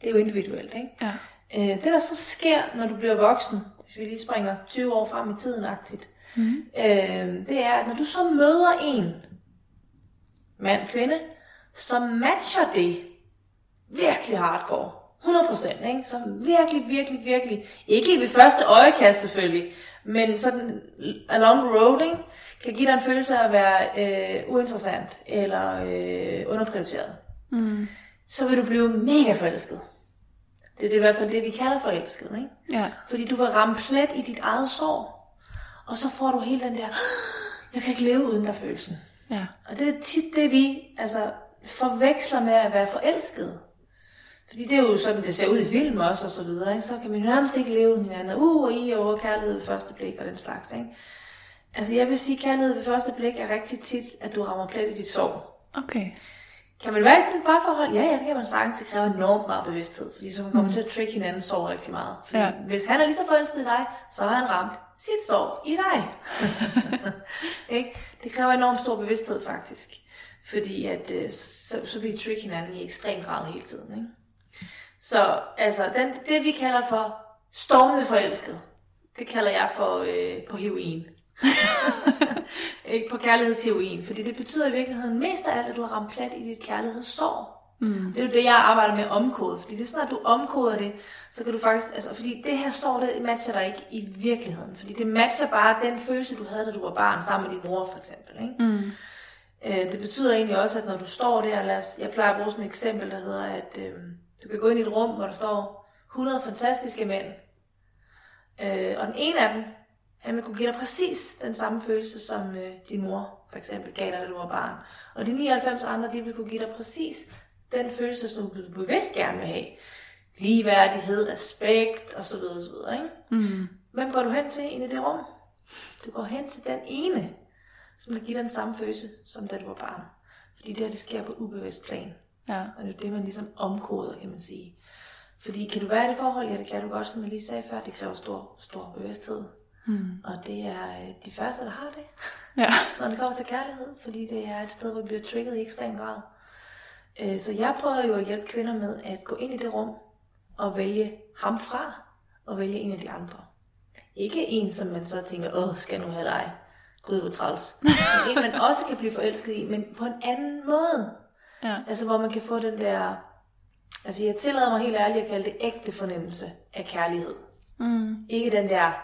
Speaker 2: det er jo individuelt. Ikke?
Speaker 1: Ja.
Speaker 2: Øh, det, der så sker, når du bliver voksen, hvis vi lige springer 20 år frem i tiden aktivt, mm. øh, det er, at når du så møder en mand, kvinde, som matcher det virkelig hardcore, 100%, ikke? Som virkelig, virkelig, virkelig, ikke ved første øjekast selvfølgelig, men sådan along the road, ikke? kan give dig en følelse af at være øh, uinteressant eller øh, underprioriteret. Mm. Så vil du blive mega forelsket. Det er det i hvert fald det, vi kalder forelsket, ikke?
Speaker 1: Ja.
Speaker 2: Fordi du vil ramme plet i dit eget sorg. Og så får du hele den der, jeg kan ikke leve uden der følelsen.
Speaker 1: Ja.
Speaker 2: Og det er tit det, vi, altså forveksler med at være forelsket. Fordi det er jo sådan, det ser ud i film også, og så videre. Ikke? Så kan man jo nærmest ikke leve med hinanden. Uh, og I over kærlighed ved første blik og den slags. Ikke? Altså jeg vil sige, at kærlighed ved første blik er rigtig tit, at du rammer plet i dit sorg.
Speaker 1: Okay.
Speaker 2: Kan man være i sådan et parforhold? Ja, ja, det kan man sagtens. Det kræver enormt meget bevidsthed, fordi så man kommer mm. til at trick hinanden sorg rigtig meget. Fordi
Speaker 1: Ja.
Speaker 2: hvis han er lige så forelsket i dig, så har han ramt sit sorg i dig. ikke? Det kræver enormt stor bevidsthed faktisk. Fordi at, øh, så, så vil I trick hinanden i ekstrem grad hele tiden. Ikke? Så altså, den, det vi kalder for stormende forelsket, det kalder jeg for øh, på heroin. Ikke på kærlighedsheroin, fordi det betyder i virkeligheden mest af alt, at du har ramt plat i dit kærlighedssorg. Mm. Det er jo det, jeg arbejder med at omkode, fordi det er sådan, at du omkoder det, så kan du faktisk, altså, fordi det her sorg, det matcher dig ikke i virkeligheden, fordi det matcher bare den følelse, du havde, da du var barn sammen med din mor, for eksempel, ikke?
Speaker 1: Mm.
Speaker 2: Øh, det betyder egentlig også, at når du står der, lad os, jeg plejer at bruge sådan et eksempel, der hedder, at øh, du kan gå ind i et rum, hvor der står 100 fantastiske mænd. Øh, og den ene af dem, han vil kunne give dig præcis den samme følelse, som øh, din mor for eksempel gav dig, da du var barn. Og de 99 andre, de vil kunne give dig præcis den følelse, som du bevidst gerne vil have. Ligeværdighed, respekt osv. osv. Ikke?
Speaker 1: Mm.
Speaker 2: Hvem går du hen til inde i det rum? Du går hen til den ene, som vil give dig den samme følelse, som da du var barn. Fordi det her, det sker på et ubevidst plan.
Speaker 1: Ja.
Speaker 2: Og det er det, man ligesom omkoder, kan man sige. Fordi kan du være i det forhold? Ja, det kan du godt, som jeg lige sagde før. Det kræver stor, stor bevidsthed.
Speaker 1: Mm.
Speaker 2: Og det er øh, de første, der har det,
Speaker 1: Ja.
Speaker 2: når det kommer til kærlighed. Fordi det er et sted, hvor vi bliver trigget i ekstrem grad. Øh, Så jeg prøver jo at hjælpe kvinder med at gå ind i det rum og vælge ham fra, og vælge en af de andre. Ikke en, som man så tænker, åh, skal nu have dig? Gud, hvor træls. Men en, man også kan blive forelsket i, men på en anden måde.
Speaker 1: Ja.
Speaker 2: Altså, hvor man kan få den der... Altså, jeg tillader mig helt ærligt at kalde det ægte fornemmelse af kærlighed.
Speaker 1: Mm.
Speaker 2: Ikke den der, jeg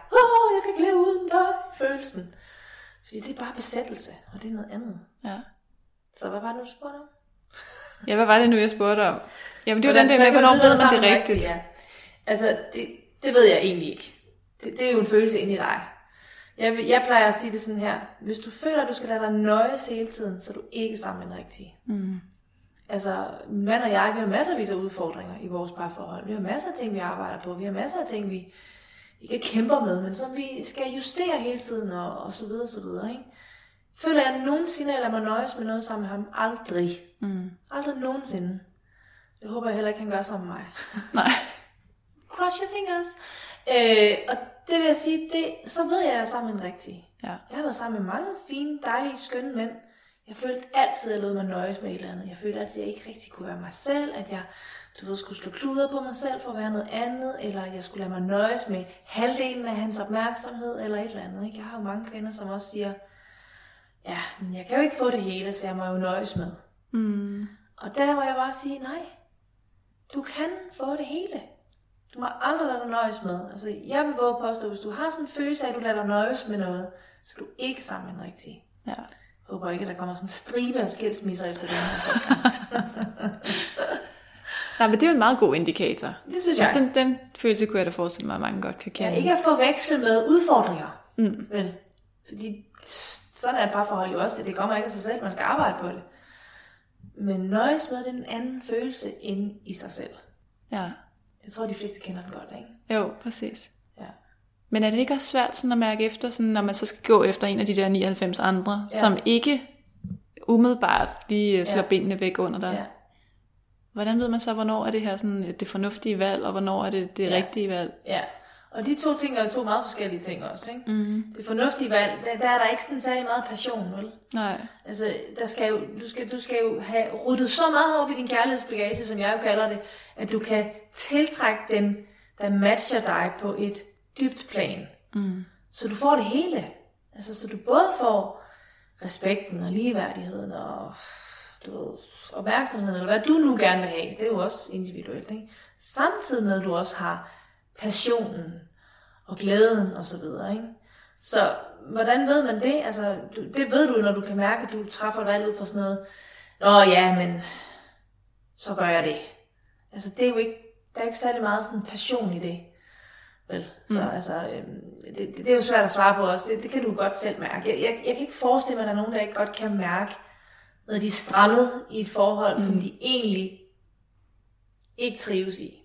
Speaker 2: kan ikke leve uden dig, følelsen. Fordi det er bare besættelse, og det er noget andet.
Speaker 1: Ja.
Speaker 2: Så hvad var det, du spurgte om?
Speaker 1: Ja, hvad var det nu, jeg spurgte om? Jamen, det
Speaker 2: Hvordan-
Speaker 1: den der med, hvornår ved man det
Speaker 2: er
Speaker 1: rigtigt?
Speaker 2: Ja. Altså, det, det ved jeg egentlig ikke. Det, det er jo en følelse inde i dig. Jeg, jeg plejer at sige det sådan her. Hvis du føler, at du skal lade dig nøjes hele tiden, så er du ikke sammen med den rigtige.
Speaker 1: Mm.
Speaker 2: Altså, min mand og jeg, vi har masservis af udfordringer i vores parforhold. Vi har masser af ting, vi arbejder på. Vi har masser af ting, vi ikke kæmper med, men som vi skal justere hele tiden, og, og så videre, så videre, ikke? Føler jeg nogensinde, at jeg lader mig nøjes med noget sammen med ham? Aldrig.
Speaker 1: Mm.
Speaker 2: Aldrig nogensinde. Det håber jeg heller ikke, han gør sammen med mig.
Speaker 1: Nej.
Speaker 2: Cross your fingers. Øh, og det vil jeg sige, det, så ved jeg, at jeg er sammen med en rigtig.
Speaker 1: Ja.
Speaker 2: Jeg har været sammen med mange fine, dejlige, skønne mænd. Jeg følte altid, at jeg lod mig nøjes med et eller andet. Jeg følte altid, at jeg ikke rigtig kunne være mig selv. At jeg du ved, skulle slå kluder på mig selv for at være noget andet. Eller jeg skulle lade mig nøjes med halvdelen af hans opmærksomhed. Eller et eller andet. Ikke? Jeg har jo mange kvinder, som også siger, ja, men jeg kan jo ikke få det hele, så jeg må jo nøjes med.
Speaker 1: Mm.
Speaker 2: Og der må jeg bare sige, nej, du kan få det hele. Du må aldrig lade dig nøjes med. Altså, jeg vil våge påstå, hvis du har sådan en følelse af, at du lader dig nøjes med noget, så er du ikke sammen med den rigtige.
Speaker 1: Ja.
Speaker 2: Jeg håber ikke, at der kommer sådan en stribe af skilsmisser efter den her podcast.
Speaker 1: Nej, men det er jo en meget god indikator.
Speaker 2: det synes jeg.
Speaker 1: Den, den følelse kunne jeg da forestille mig, at mange godt kan
Speaker 2: Ja,
Speaker 1: kende.
Speaker 2: ikke at forveksle med udfordringer.
Speaker 1: Mm.
Speaker 2: Vel? Fordi sådan er et parforhold jo også. Det kommer ikke af sig selv, man skal arbejde på det. Men nøjes med den anden følelse inde i sig selv.
Speaker 1: Ja.
Speaker 2: Jeg tror, de fleste kender den godt, ikke?
Speaker 1: Jo, præcis.
Speaker 2: Ja.
Speaker 1: Men er det ikke også svært sådan at mærke efter, sådan, når man så skal gå efter en af de der 99 andre,
Speaker 2: Ja.
Speaker 1: ja. som ikke umiddelbart lige øh, slår
Speaker 2: Ja.
Speaker 1: ja. benene væk under dig?
Speaker 2: Ja.
Speaker 1: Hvordan ved man så, hvornår er det her sådan det fornuftige valg, og hvornår er det det
Speaker 2: Ja.
Speaker 1: rigtige valg?
Speaker 2: Ja, og de to ting er jo to meget forskellige ting også, ikke?
Speaker 1: Mm.
Speaker 2: Det fornuftige valg, der, der er der ikke sådan særlig meget passion, vel?
Speaker 1: Nej.
Speaker 2: Altså, der skal jo, du, skal, du skal jo have ryddet så meget op i din kærlighedsbagage, som jeg jo kalder det, at du kan tiltrække den, der matcher dig på et dybt plan.
Speaker 1: Mm.
Speaker 2: Så du får det hele. Altså, så du både får respekten og ligeværdigheden og du ved, opmærksomheden, eller hvad du nu gerne vil have. Det er jo også individuelt. Ikke? Samtidig med, at du også har passionen og glæden og så videre. Ikke? Så hvordan ved man det? Altså, du, det ved du, når du kan mærke, at du træffer et valg ud fra sådan noget. Nå ja, men så gør jeg det. Altså, det er jo ikke, der er ikke særlig meget sådan passion i det. Vel? Så mm. altså, øhm, det, det, det, er jo svært at svare på også. Det, det kan du godt selv mærke. Jeg, jeg, jeg kan ikke forestille mig, at der er nogen, der ikke godt kan mærke, når de er strandet i et forhold, mm. som de egentlig ikke trives i.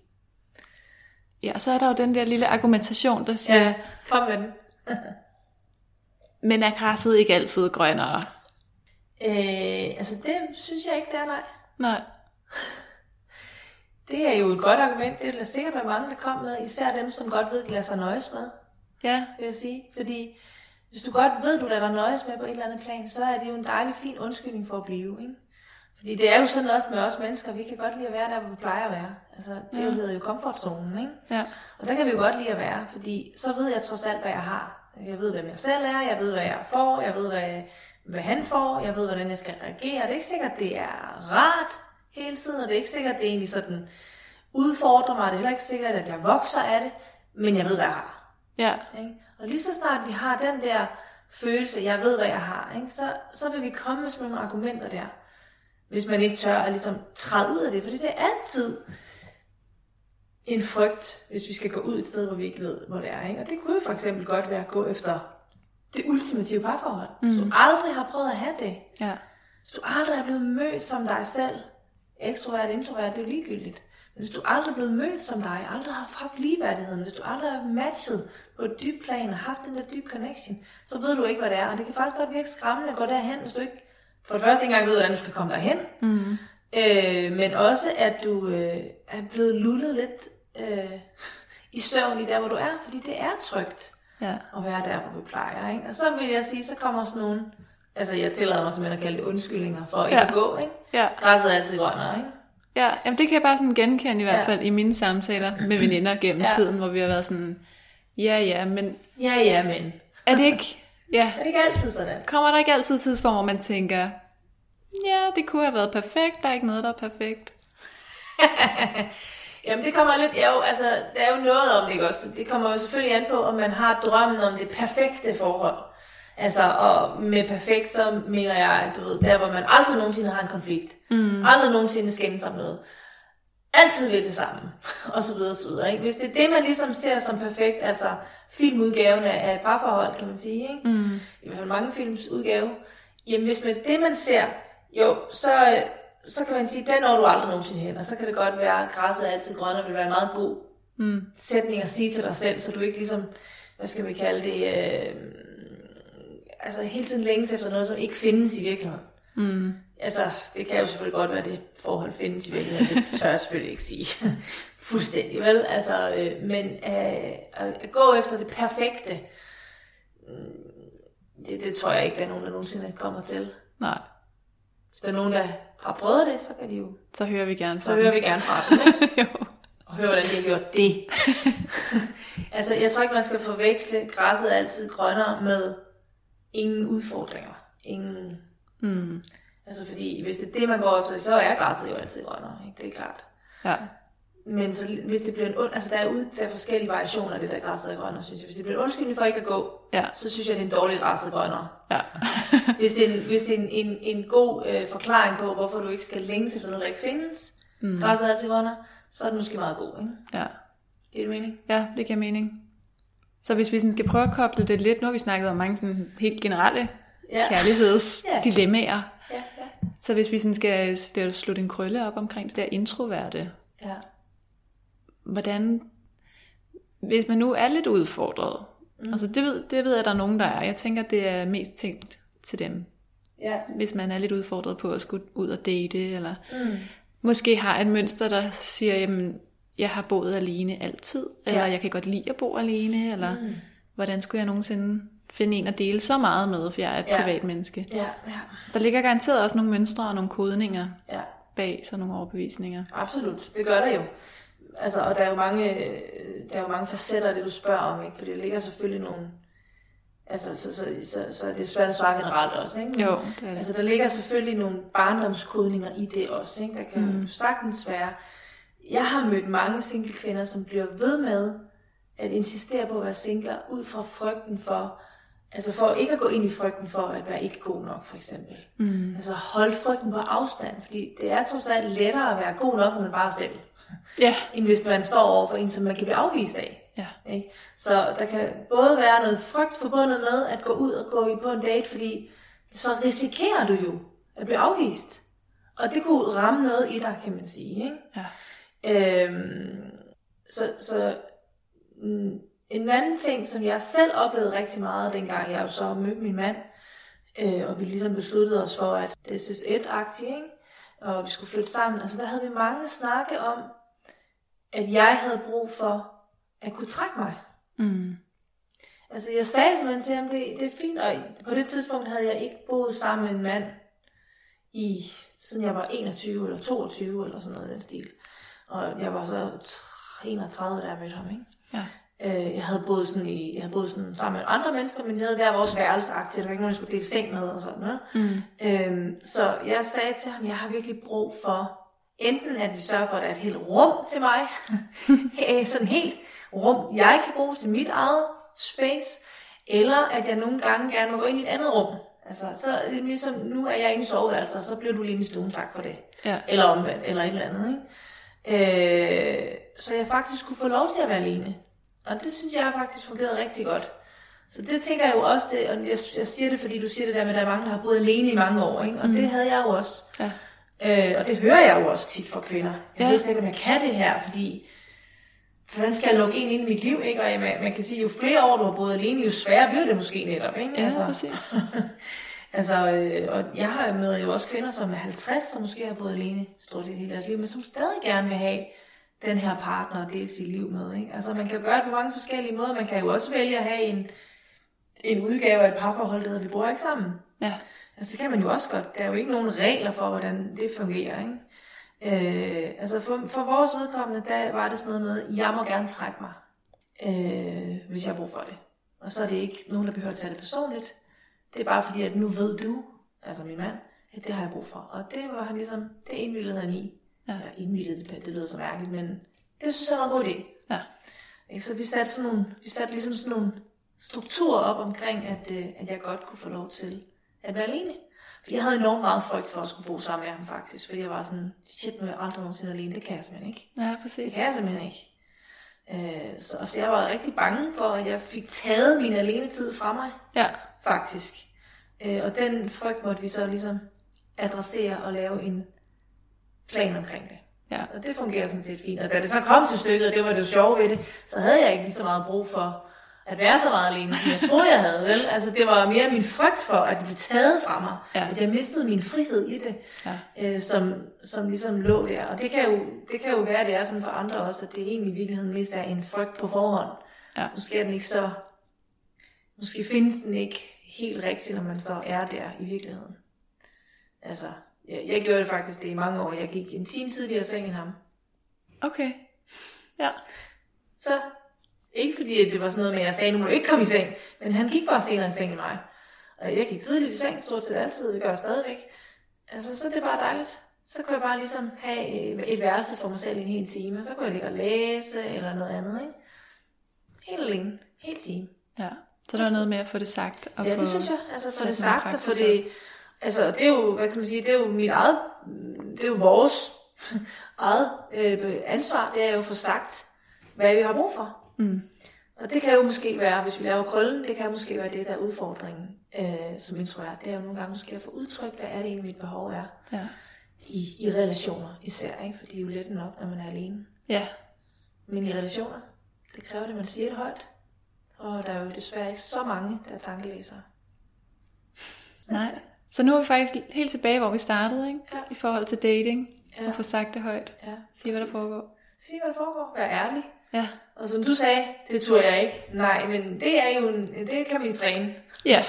Speaker 1: Ja, og så er der jo den der lille argumentation, der siger,
Speaker 2: Ja, kom med den.
Speaker 1: men er græsset ikke altid grønnere?
Speaker 2: Øh, altså det synes jeg ikke, det er nej.
Speaker 1: Nej.
Speaker 2: Det er jo et godt argument. Det er der sikkert være mange, der kommer med. Især dem, som godt ved, de lader sig nøjes med,
Speaker 1: Ja,
Speaker 2: vil jeg sige. Fordi hvis du godt ved, du lader dig nøjes med på et eller andet plan, så er det jo en dejlig, fin undskyldning for at blive. Ikke? Fordi det er jo sådan også med os mennesker. Vi kan godt lide at være der, hvor vi plejer at være. Altså, det ja. hedder jo komfortzonen, ikke?
Speaker 1: ja,
Speaker 2: Og der kan vi jo godt lide at være, fordi så ved jeg trods alt, hvad jeg har. Jeg ved, hvem jeg selv er, jeg ved, hvad jeg får, jeg ved, hvad, hvad han får, jeg ved, hvordan jeg skal reagere. Det er ikke sikkert, det er rart hele tiden, og det er ikke sikkert, det egentlig sådan udfordrer mig. Det er heller ikke sikkert, at jeg vokser af det, men jeg ved, hvad jeg har.
Speaker 1: ja,
Speaker 2: Ikke? Og lige så snart vi har den der følelse, jeg ved, hvad jeg har, ikke? Så, så vil vi komme med sådan nogle argumenter der. Hvis man ikke tør at ligesom træde ud af det, fordi det er altid en frygt, hvis vi skal gå ud et sted, hvor vi ikke ved, hvor det er. Ikke? Og det kunne jo for eksempel godt være at gå efter det ultimative parforhold. Mm. Hvis du aldrig har prøvet at have det,
Speaker 1: ja,
Speaker 2: hvis du aldrig er blevet mødt som dig selv, ekstrovert, introvert, det er jo ligegyldigt. Men hvis du aldrig er blevet mødt som dig, aldrig har haft ligeværdigheden, hvis du aldrig har matchet på et dybt plan og haft den der dyb connection, så ved du ikke, hvad det er. Og det kan faktisk godt virke skræmmende at gå derhen, hvis du ikke for det første ikke engang ved, hvordan du skal komme derhen. Mm. Øh, men også, at du øh, er blevet lullet lidt øh, i søvn i der, hvor du er, fordi det er trygt
Speaker 1: ja,
Speaker 2: at være der, hvor vi plejer. Ikke? Og så vil jeg sige, så kommer sådan nogle, altså jeg tillader mig simpelthen at kalde det undskyldninger for ikke
Speaker 1: Ja.
Speaker 2: at gå. Ikke?
Speaker 1: ja.
Speaker 2: Græsset er altid grønnere, ikke?
Speaker 1: Ja, jamen det kan jeg bare sådan genkende i hvert
Speaker 2: Ja.
Speaker 1: fald i mine samtaler med veninder gennem
Speaker 2: Ja.
Speaker 1: tiden, hvor vi har været sådan, ja ja, men
Speaker 2: Ja, ja, men.
Speaker 1: er det ikke, ja,
Speaker 2: Er det ikke altid sådan?
Speaker 1: kommer der ikke altid tidspunkt, hvor man tænker, ja, det kunne have været perfekt, der er ikke noget, der er perfekt.
Speaker 2: Jamen det kommer lidt, jo, altså der er jo noget om det, ikke også? Det kommer jo selvfølgelig an på, om man har drømmen om det perfekte forhold. Altså, og med perfekt, så mener jeg, at du ved, der hvor man aldrig nogensinde har en konflikt. Mm. Aldrig nogensinde skændes om noget. Altid vil det samme. Og så videre, og så videre. Ikke? Hvis det er det, man ligesom ser som perfekt, altså filmudgaven af et parforhold, kan man sige, ikke? Mm. i hvert fald mange films udgave, jamen hvis med det, man ser, jo, så, så kan man sige, den når du aldrig nogensinde hen, og så kan det godt være, at græsset er altid grønnere, vil være en meget god mm. sætning at sige til dig selv, så du ikke ligesom, hvad skal vi kalde det, øh, altså hele tiden længes efter noget, som ikke findes i virkeligheden. Mm. Altså, det kan jo selvfølgelig godt være, at det forhold findes i virkeligheden, det tør jeg selvfølgelig ikke sige fuldstændig, vel? Altså, øh, men øh, at, gå efter det perfekte, mm, det, det tror jeg ikke, der er nogen, der nogensinde kommer til.
Speaker 1: Nej,
Speaker 2: Hvis der er nogen, der har prøvet det, så kan de jo,
Speaker 1: så hører vi gerne
Speaker 2: så
Speaker 1: fra
Speaker 2: hører vi gerne fra dem,
Speaker 1: jo.
Speaker 2: og høre, hvordan de har gjort det. altså, jeg tror ikke, man skal forveksle, græsset altid grønnere med ingen udfordringer. Ingen...
Speaker 1: Mm.
Speaker 2: Altså, fordi hvis det er det, man går efter, så er græsset jo altid grønnere, ikke? Det er klart.
Speaker 1: Ja,
Speaker 2: Men så, hvis det bliver en und, altså der er, ud, der er forskellige variationer af det der græsset er grønnere, synes jeg. Hvis det bliver en undskyldning for ikke at gå,
Speaker 1: Ja.
Speaker 2: så synes jeg, det er en dårlig græsset grønnere.
Speaker 1: ja,
Speaker 2: Hvis det er en, hvis det er en, en, en god øh, forklaring på, hvorfor du ikke skal længes efter noget, der ikke findes, mm. græsset er altid grønnere, så er det måske meget god, ikke?
Speaker 1: ja.
Speaker 2: Det er det mening?
Speaker 1: Ja, det giver mening. Så hvis vi sådan skal prøve at koble det lidt, nu har vi snakket om mange sådan helt generelle
Speaker 2: Ja.
Speaker 1: kærlighedsdilemmaer.
Speaker 2: Ja, ja.
Speaker 1: Så hvis vi sådan skal slutte en krølle op omkring det der introverte,
Speaker 2: Ja.
Speaker 1: hvordan, hvis man nu er lidt udfordret, mm. altså det ved, det ved jeg, at der er nogen, der er. Jeg tænker, det er mest tænkt til dem.
Speaker 2: Ja.
Speaker 1: Hvis man er lidt udfordret på at skulle ud og date, eller mm. måske har et mønster, der siger, jamen, jeg har boet alene altid, eller
Speaker 2: Ja.
Speaker 1: jeg kan godt lide at bo alene, eller mm. hvordan skulle jeg nogensinde finde en at dele så meget med, for jeg er et
Speaker 2: Ja.
Speaker 1: privat menneske.
Speaker 2: Ja, ja,
Speaker 1: Der ligger garanteret også nogle mønstre og nogle kodninger
Speaker 2: ja.
Speaker 1: bag sådan nogle overbevisninger.
Speaker 2: Absolut, det gør der jo. Altså, og der er jo mange, der er jo mange facetter af det, du spørger om, ikke? For det ligger selvfølgelig nogle... Altså, så, så, så, så er det svært at svare generelt også, ikke? Men,
Speaker 1: Jo, det er det.
Speaker 2: Altså, der ligger selvfølgelig nogle barndomskodninger i det også, ikke? Der kan mm. sagtens være... Jeg har mødt mange single kvinder, som bliver ved med at insistere på at være singler, ud fra frygten for... Altså for ikke at gå ind i frygten for at være ikke god nok, for eksempel. Mm. Altså hold frygten på afstand, fordi det er trods alt lettere at være god nok, når man bare er selv
Speaker 1: Ja,
Speaker 2: end hvis man står over for en, som man kan blive afvist af.
Speaker 1: ja,
Speaker 2: Ikke? Så der kan både være noget frygt forbundet med at gå ud og gå på en date, fordi så risikerer du jo, Jeg blev afvist. Og det kunne ramme noget i dig, kan man sige. Ikke?
Speaker 1: Ja.
Speaker 2: Øhm, så, så mm, en anden ting, som jeg selv oplevede rigtig meget, dengang jeg jo så mødte min mand, øh, og vi ligesom besluttede os for, at det er et-agtigt, ikke? og vi skulle flytte sammen. Altså der havde vi mange snakke om, at jeg havde brug for at kunne trække mig.
Speaker 1: Mm.
Speaker 2: Altså jeg sagde simpelthen til ham, det, det er fint, og på det tidspunkt havde jeg ikke boet sammen med en mand i, siden jeg var 21 eller 22 eller sådan noget i den stil. Og jeg var så 31, da jeg mødte ham, ikke?
Speaker 1: Ja.
Speaker 2: Øh, jeg havde boet sådan i, jeg havde boet sådan sammen med andre mennesker, men vi havde hver vores værelseaktie. Der var ikke nogen, jeg skulle dele seng med og sådan noget.
Speaker 1: Mm.
Speaker 2: Øhm, så jeg sagde til ham, jeg har virkelig brug for, enten at vi sørger for, at der er et helt rum til mig, Øh, sådan helt rum, jeg kan bruge til mit eget space, eller at jeg nogle gange gerne må gå ind i et andet rum. Altså, så ligesom, nu er jeg inde i soveværelset, og så bliver du lige i stuen, tak for det.
Speaker 1: Ja.
Speaker 2: Eller omvendt, eller et eller andet, ikke? Øh, så jeg faktisk kunne få lov til at være alene. Og det synes jeg har faktisk fungeret rigtig godt. Så det tænker jeg jo også, det, og jeg, jeg siger det, fordi du siger det der med, at der er mange, der har boet alene i mange år, ikke? og mm. det havde jeg jo også.
Speaker 1: Ja.
Speaker 2: Øh, og det hører jeg jo også tit fra kvinder. Jeg
Speaker 1: Ja.
Speaker 2: ved slet ikke, om jeg kan det her, fordi hvordan skal jeg lukke en ind i mit liv? Ikke? Og man, man kan sige, jo flere år du har boet alene, jo sværere bliver det måske netop. Ikke?
Speaker 1: Ja, præcis.
Speaker 2: altså, øh, og jeg har mødt jo også kvinder, som er 50, som måske har boet alene stort set hele deres liv, men som stadig gerne vil have den her partner at dele sit liv med. Ikke? Altså, man kan jo gøre det på mange forskellige måder. Man kan jo også vælge at have en, en udgave af et parforhold, der hedder, vi bor ikke sammen.
Speaker 1: Ja.
Speaker 2: Altså, det kan man jo også godt. Der er jo ikke nogen regler for, hvordan det fungerer, ikke? Øh, altså, for, for vores vedkommende, der var det sådan noget med, jeg må gerne trække mig, øh, hvis jeg har brug for det. Og så er det ikke nogen, der behøver at tage det personligt. Det er bare fordi, at nu ved du, altså min mand, at det har jeg brug for. Og det var han ligesom, det indvildede han i.
Speaker 1: Ja.
Speaker 2: Ja, indvildede, det, det lyder så mærkeligt, men det synes jeg var en god idé.
Speaker 1: Ja.
Speaker 2: Ikke? Så vi satte, sådan nogle, vi satte ligesom sådan nogle strukturer op omkring, at, øh, at jeg godt kunne få lov til at være alene. Fordi jeg havde enormt meget frygt for at skulle bo sammen med ham faktisk. Fordi jeg var sådan, shit, nu er jeg aldrig nogensinde alene. Det kan jeg simpelthen ikke.
Speaker 1: Ja,
Speaker 2: Det
Speaker 1: præcis.
Speaker 2: kan jeg simpelthen ikke. Øh, så, så jeg var rigtig bange for, at jeg fik taget min alenetid fra mig,
Speaker 1: Ja.
Speaker 2: Faktisk. Øh, og den frygt måtte vi så ligesom adressere og lave en plan omkring det.
Speaker 1: Ja.
Speaker 2: Og det fungerer sådan set fint. Og da det så kom til stykket, og det var det jo sjove ved det, så havde jeg ikke lige så meget brug for at være så meget alene, som jeg troede, jeg havde. Vel? Altså, det var mere min frygt for, at det blev taget fra mig.
Speaker 1: Ja.
Speaker 2: At jeg mistede min frihed i det,
Speaker 1: Ja.
Speaker 2: øh, som, som ligesom lå der. Og det kan, jo, det kan jo være, at det er sådan for andre også, at det egentlig i virkeligheden mest er en frygt på forhånd.
Speaker 1: Ja.
Speaker 2: Måske er den ikke så... Måske findes den ikke helt rigtigt, når man så er der i virkeligheden. Altså, jeg, jeg gjorde det faktisk det i mange år. Jeg gik en time tidligere i seng end ham.
Speaker 1: Okay. Ja.
Speaker 2: Så, ikke fordi at det var sådan noget med, at jeg sagde, nu må du ikke komme i seng, men han gik bare senere i seng end mig. Og jeg gik tidligt i seng, stort set altid, det gør jeg stadigvæk. Altså, så det er bare dejligt. Så kunne jeg bare ligesom have øh, et værelse for mig selv i en hel time, så kunne jeg ligge og læse eller noget andet, ikke? Helt alene, helt time.
Speaker 1: Ja. Så der var noget med at få det sagt. Og
Speaker 2: Ja,
Speaker 1: få
Speaker 2: det synes jeg. Altså, for
Speaker 1: sat
Speaker 2: det sagt, og
Speaker 1: praksis
Speaker 2: det... Altså, det er jo, hvad kan man sige, det er jo mit eget... Det er jo vores eget øh, ansvar, det er jo at få sagt, hvad vi har brug for.
Speaker 1: Mm.
Speaker 2: Og det kan jo måske være, hvis vi laver krøllen, det kan jo måske være det, der er udfordringen, øh, som introvert. Det er jo nogle gange måske at få udtrykt, hvad er det egentlig, mit behov er
Speaker 1: Ja.
Speaker 2: i, i relationer især, ikke? For det er jo let nok, når man er alene.
Speaker 1: Ja.
Speaker 2: Men i relationer, det kræver det, at man siger det højt. Og der er jo desværre ikke så mange, der er tankelæsere.
Speaker 1: Nej. Så nu er vi faktisk helt tilbage, hvor vi startede, ikke?
Speaker 2: Ja.
Speaker 1: I forhold til dating.
Speaker 2: Ja.
Speaker 1: Og få sagt det højt.
Speaker 2: Ja,
Speaker 1: Sige, hvad der foregår.
Speaker 2: Sig, hvad der foregår. Vær ærlig.
Speaker 1: Ja.
Speaker 2: Og som du sagde, det turde jeg ikke. Nej, men det er jo en, det kan vi træne.
Speaker 1: Ja.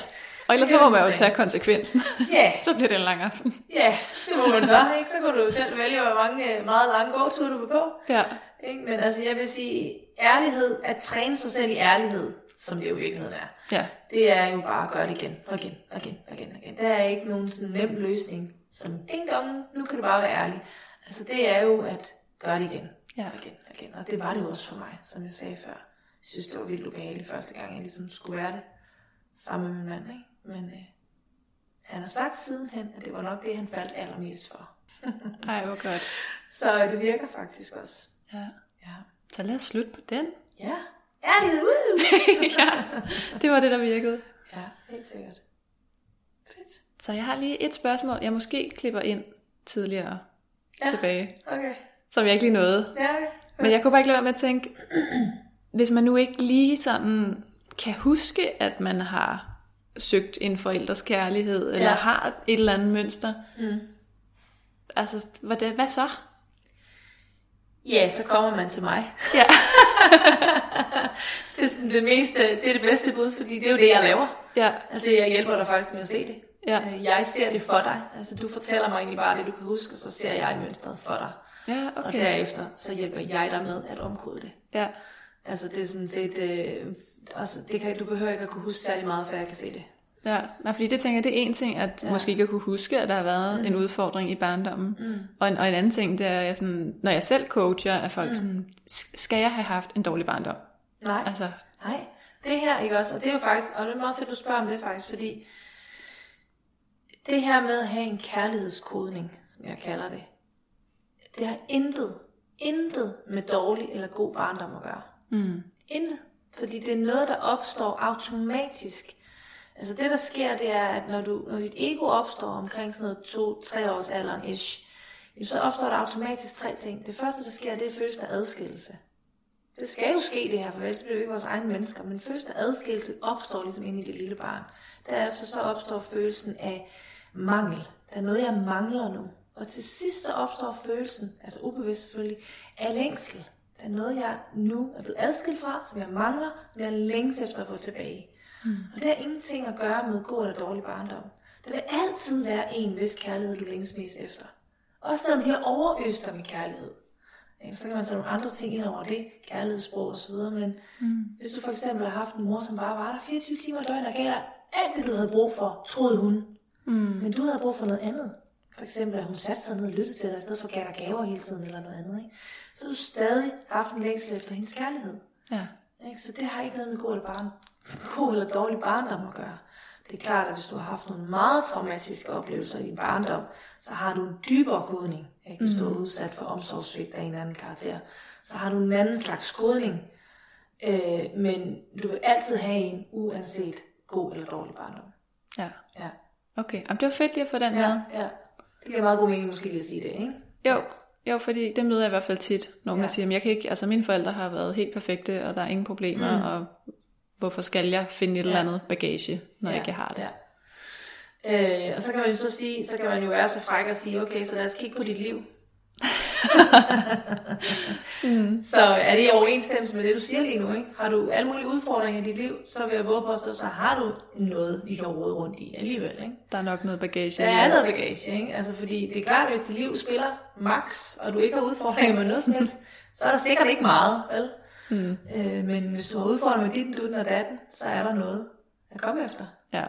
Speaker 1: Og ellers så må man jo tage konsekvensen.
Speaker 2: Ja,
Speaker 1: så bliver det en lang aften.
Speaker 2: ja, det må man så. Ikke? Så kan du selv vælge, hvor mange øh, meget lange gåture du vil på.
Speaker 1: Ja.
Speaker 2: Ikke? Men altså, jeg vil sige, ærlighed, at træne sig selv i ærlighed, som det jo i virkeligheden er,
Speaker 1: Ja.
Speaker 2: det er jo bare at gøre det igen, og igen, og igen, og igen, og igen. Der er ikke nogen sådan nem løsning, som ding dong, nu kan du bare være ærlig. Altså, det er jo at gøre det igen,
Speaker 1: Ja.
Speaker 2: og igen, og igen. Og det var det jo også for mig, som jeg sagde før. Jeg synes, det var vildt ubehageligt første gang, jeg ligesom skulle være det sammen med min mand. Ikke? Men øh, han har sagt sidenhen, at det var nok det, han faldt allermest for.
Speaker 1: Ej, hvor godt.
Speaker 2: Så det virker faktisk også.
Speaker 1: Ja.
Speaker 2: Ja.
Speaker 1: Så lad os slutte på den.
Speaker 2: Ja. Ærlighed, woo!
Speaker 1: ja. Det var det, der virkede.
Speaker 2: Ja, helt sikkert. Fedt.
Speaker 1: Så jeg har lige et spørgsmål, jeg måske klipper ind tidligere ja. tilbage,
Speaker 2: Okay.
Speaker 1: som jeg ikke lige nåede.
Speaker 2: Ja,
Speaker 1: Men jeg kunne bare ikke lade være med at tænke, hvis man nu ikke lige sådan kan huske, at man har søgt en forældres kærlighed, eller
Speaker 2: Ja.
Speaker 1: har et eller andet mønster,
Speaker 2: Mm.
Speaker 1: altså, hvad, det, hvad så?
Speaker 2: Ja, så kommer man til mig.
Speaker 1: Ja.
Speaker 2: Det er sådan det, mest, det er det bedste bud, fordi det er jo det, jeg laver.
Speaker 1: Ja,
Speaker 2: Altså, jeg hjælper dig faktisk med at se det.
Speaker 1: Ja.
Speaker 2: Øh, Jeg ser det for dig. Altså, du fortæller mig egentlig bare det, du kan huske, og så ser jeg mønstret for dig.
Speaker 1: ja
Speaker 2: Og
Speaker 1: okay.
Speaker 2: derefter, så hjælper jeg dig med at omkode det.
Speaker 1: Ja.
Speaker 2: Altså, det er sådan set... Øh, altså, det kan, du behøver ikke at kunne huske særlig meget, før jeg kan se det.
Speaker 1: Ja, nej, fordi det tænker jeg, det er en ting, at ja. måske ikke at kunne huske, at der har været mm. en udfordring i barndommen. Mm. Og, en, og en anden ting, det er, jeg sådan, når jeg selv coacher, er folk mm. sådan, "S- skal jeg have haft en dårlig barndom?
Speaker 2: Nej.
Speaker 1: Altså,
Speaker 2: Nej, det her, ikke også? Og det er jo faktisk, og det er meget fedt, du spørger om det faktisk, fordi det her med at have en kærlighedskodning, som jeg kalder det, det har intet, intet med dårlig eller god barndom at gøre.
Speaker 1: mm.
Speaker 2: Intet. Fordi det er noget, der opstår automatisk. Altså det, der sker, det er, at når, du, når dit ego opstår omkring sådan noget to-tre års alderen ish, så opstår der automatisk tre ting. Det første, der sker, det er følelsen af adskillelse. Det skal jo ske det her, for ellers bliver vi ikke vores egne mennesker, men følelsen af adskillelse opstår ligesom inde i det lille barn. Derefter så opstår følelsen af mangel. Der er noget, jeg mangler nu. Og til sidst så opstår følelsen, altså ubevidst selvfølgelig, af længsel. Der er noget, jeg nu er blevet adskilt fra, som jeg mangler, men jeg længes efter at få tilbage. Mm. Og det har ingenting at gøre med god eller dårlig barndom. Der vil altid være en, hvis kærlighed du længes mest efter. Også selvom de har overøst dig med kærlighed. Så kan man tage nogle andre ting ind over det, kærlighedssprog og så videre, men mm. hvis du for eksempel har haft en mor, som bare var der 24 timer i døgnet og gav dig alt det, du havde brug for, troede hun. Mm. Men du havde brug for noget andet. For eksempel, at hun satte sig ned og lyttede til dig, i stedet for at gav dig gaver hele tiden eller noget andet. Ikke? Så du stadig haft en længsel efter hendes kærlighed.
Speaker 1: ja.
Speaker 2: Ikke? Så det har ikke noget med god eller, barn, god eller dårlig barndom at gøre. Det er klart, at hvis du har haft nogle meget traumatiske oplevelser i din barndom, så har du en dybere kodning. Ikke? Hvis du er udsat for omsorgssvigt af en anden karakter, så har du en anden slags kodning. Øh, men du vil altid have en, uanset god eller dårlig barndom.
Speaker 1: Ja.
Speaker 2: Ja,
Speaker 1: Okay, Jamen, det var fedt lige at få den med.
Speaker 2: ja, ja. Det giver meget god mening måske lige at sige det, ikke?
Speaker 1: Jo, jo, fordi det møder jeg i hvert fald tit. Nogen, ja.
Speaker 2: Ja.
Speaker 1: der siger, at jeg kan ikke, altså mine forældre har været helt perfekte, og der er ingen problemer, mm. og hvorfor skal jeg finde et ja. eller andet bagage, når ja. jeg ikke har det?
Speaker 2: Ja. Øh, og så kan man jo så sige, så kan man jo være så fræk og sige, okay, så lad os kigge på dit liv. mm. Så er det i overensstemmelse med det, du siger lige nu, ikke? Har du alle mulige udfordringer i dit liv, så vil jeg våge påstå, så har du noget, vi kan rode rundt i alligevel, ikke?
Speaker 1: Der er nok noget bagage.
Speaker 2: Der er noget bagage, ikke? Altså, fordi det er klart, at hvis dit liv spiller max, og du ikke har udfordringer med noget som helst, så er der sikkert ikke meget, vel? Mm. Øh, men hvis du har udfordringer med dit, dutten og datten, så er der noget at komme efter.
Speaker 1: Ja,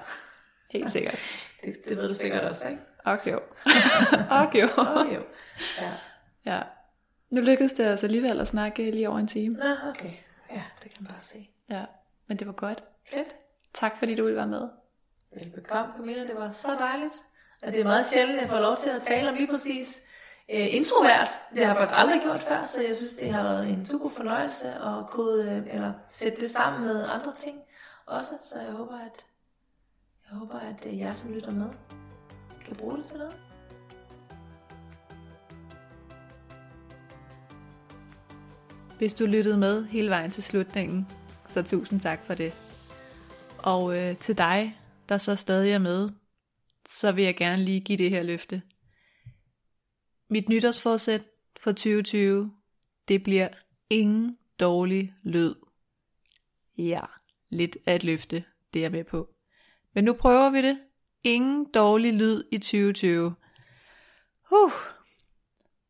Speaker 1: helt sikkert.
Speaker 2: Det, det ved du sikkert også, ikke?
Speaker 1: Okay, jo. okay, jo.
Speaker 2: Oh, jo. Ja.
Speaker 1: Ja. Nu lykkedes det altså alligevel at snakke lige over en time.
Speaker 2: Nå, okay. Ja, det kan man bare se.
Speaker 1: Ja, men det var godt.
Speaker 2: Fedt.
Speaker 1: Tak fordi du ville være med.
Speaker 2: Velbekomme, Camilla. Det var så dejligt. Og det er meget sjældent, at jeg får lov til at tale om lige præcis øh, introvert. Det har jeg faktisk aldrig gjort før, så jeg synes, det har været en super fornøjelse at kunne, øh, eller sætte det sammen med andre ting også. Så jeg håber, at, jeg håber, at øh, jer, som lytter med, kan bruge det til noget.
Speaker 1: Hvis du lyttede med hele vejen til slutningen, så tusind tak for det. Og øh, til dig, der så stadig er med, så vil jeg gerne lige give det her løfte. Mit nytårsforsæt for 2020, det bliver ingen dårlig lyd. Ja, lidt af et løfte, det er jeg med på. Men nu prøver vi det. Ingen dårlig lyd i 2020. Huh.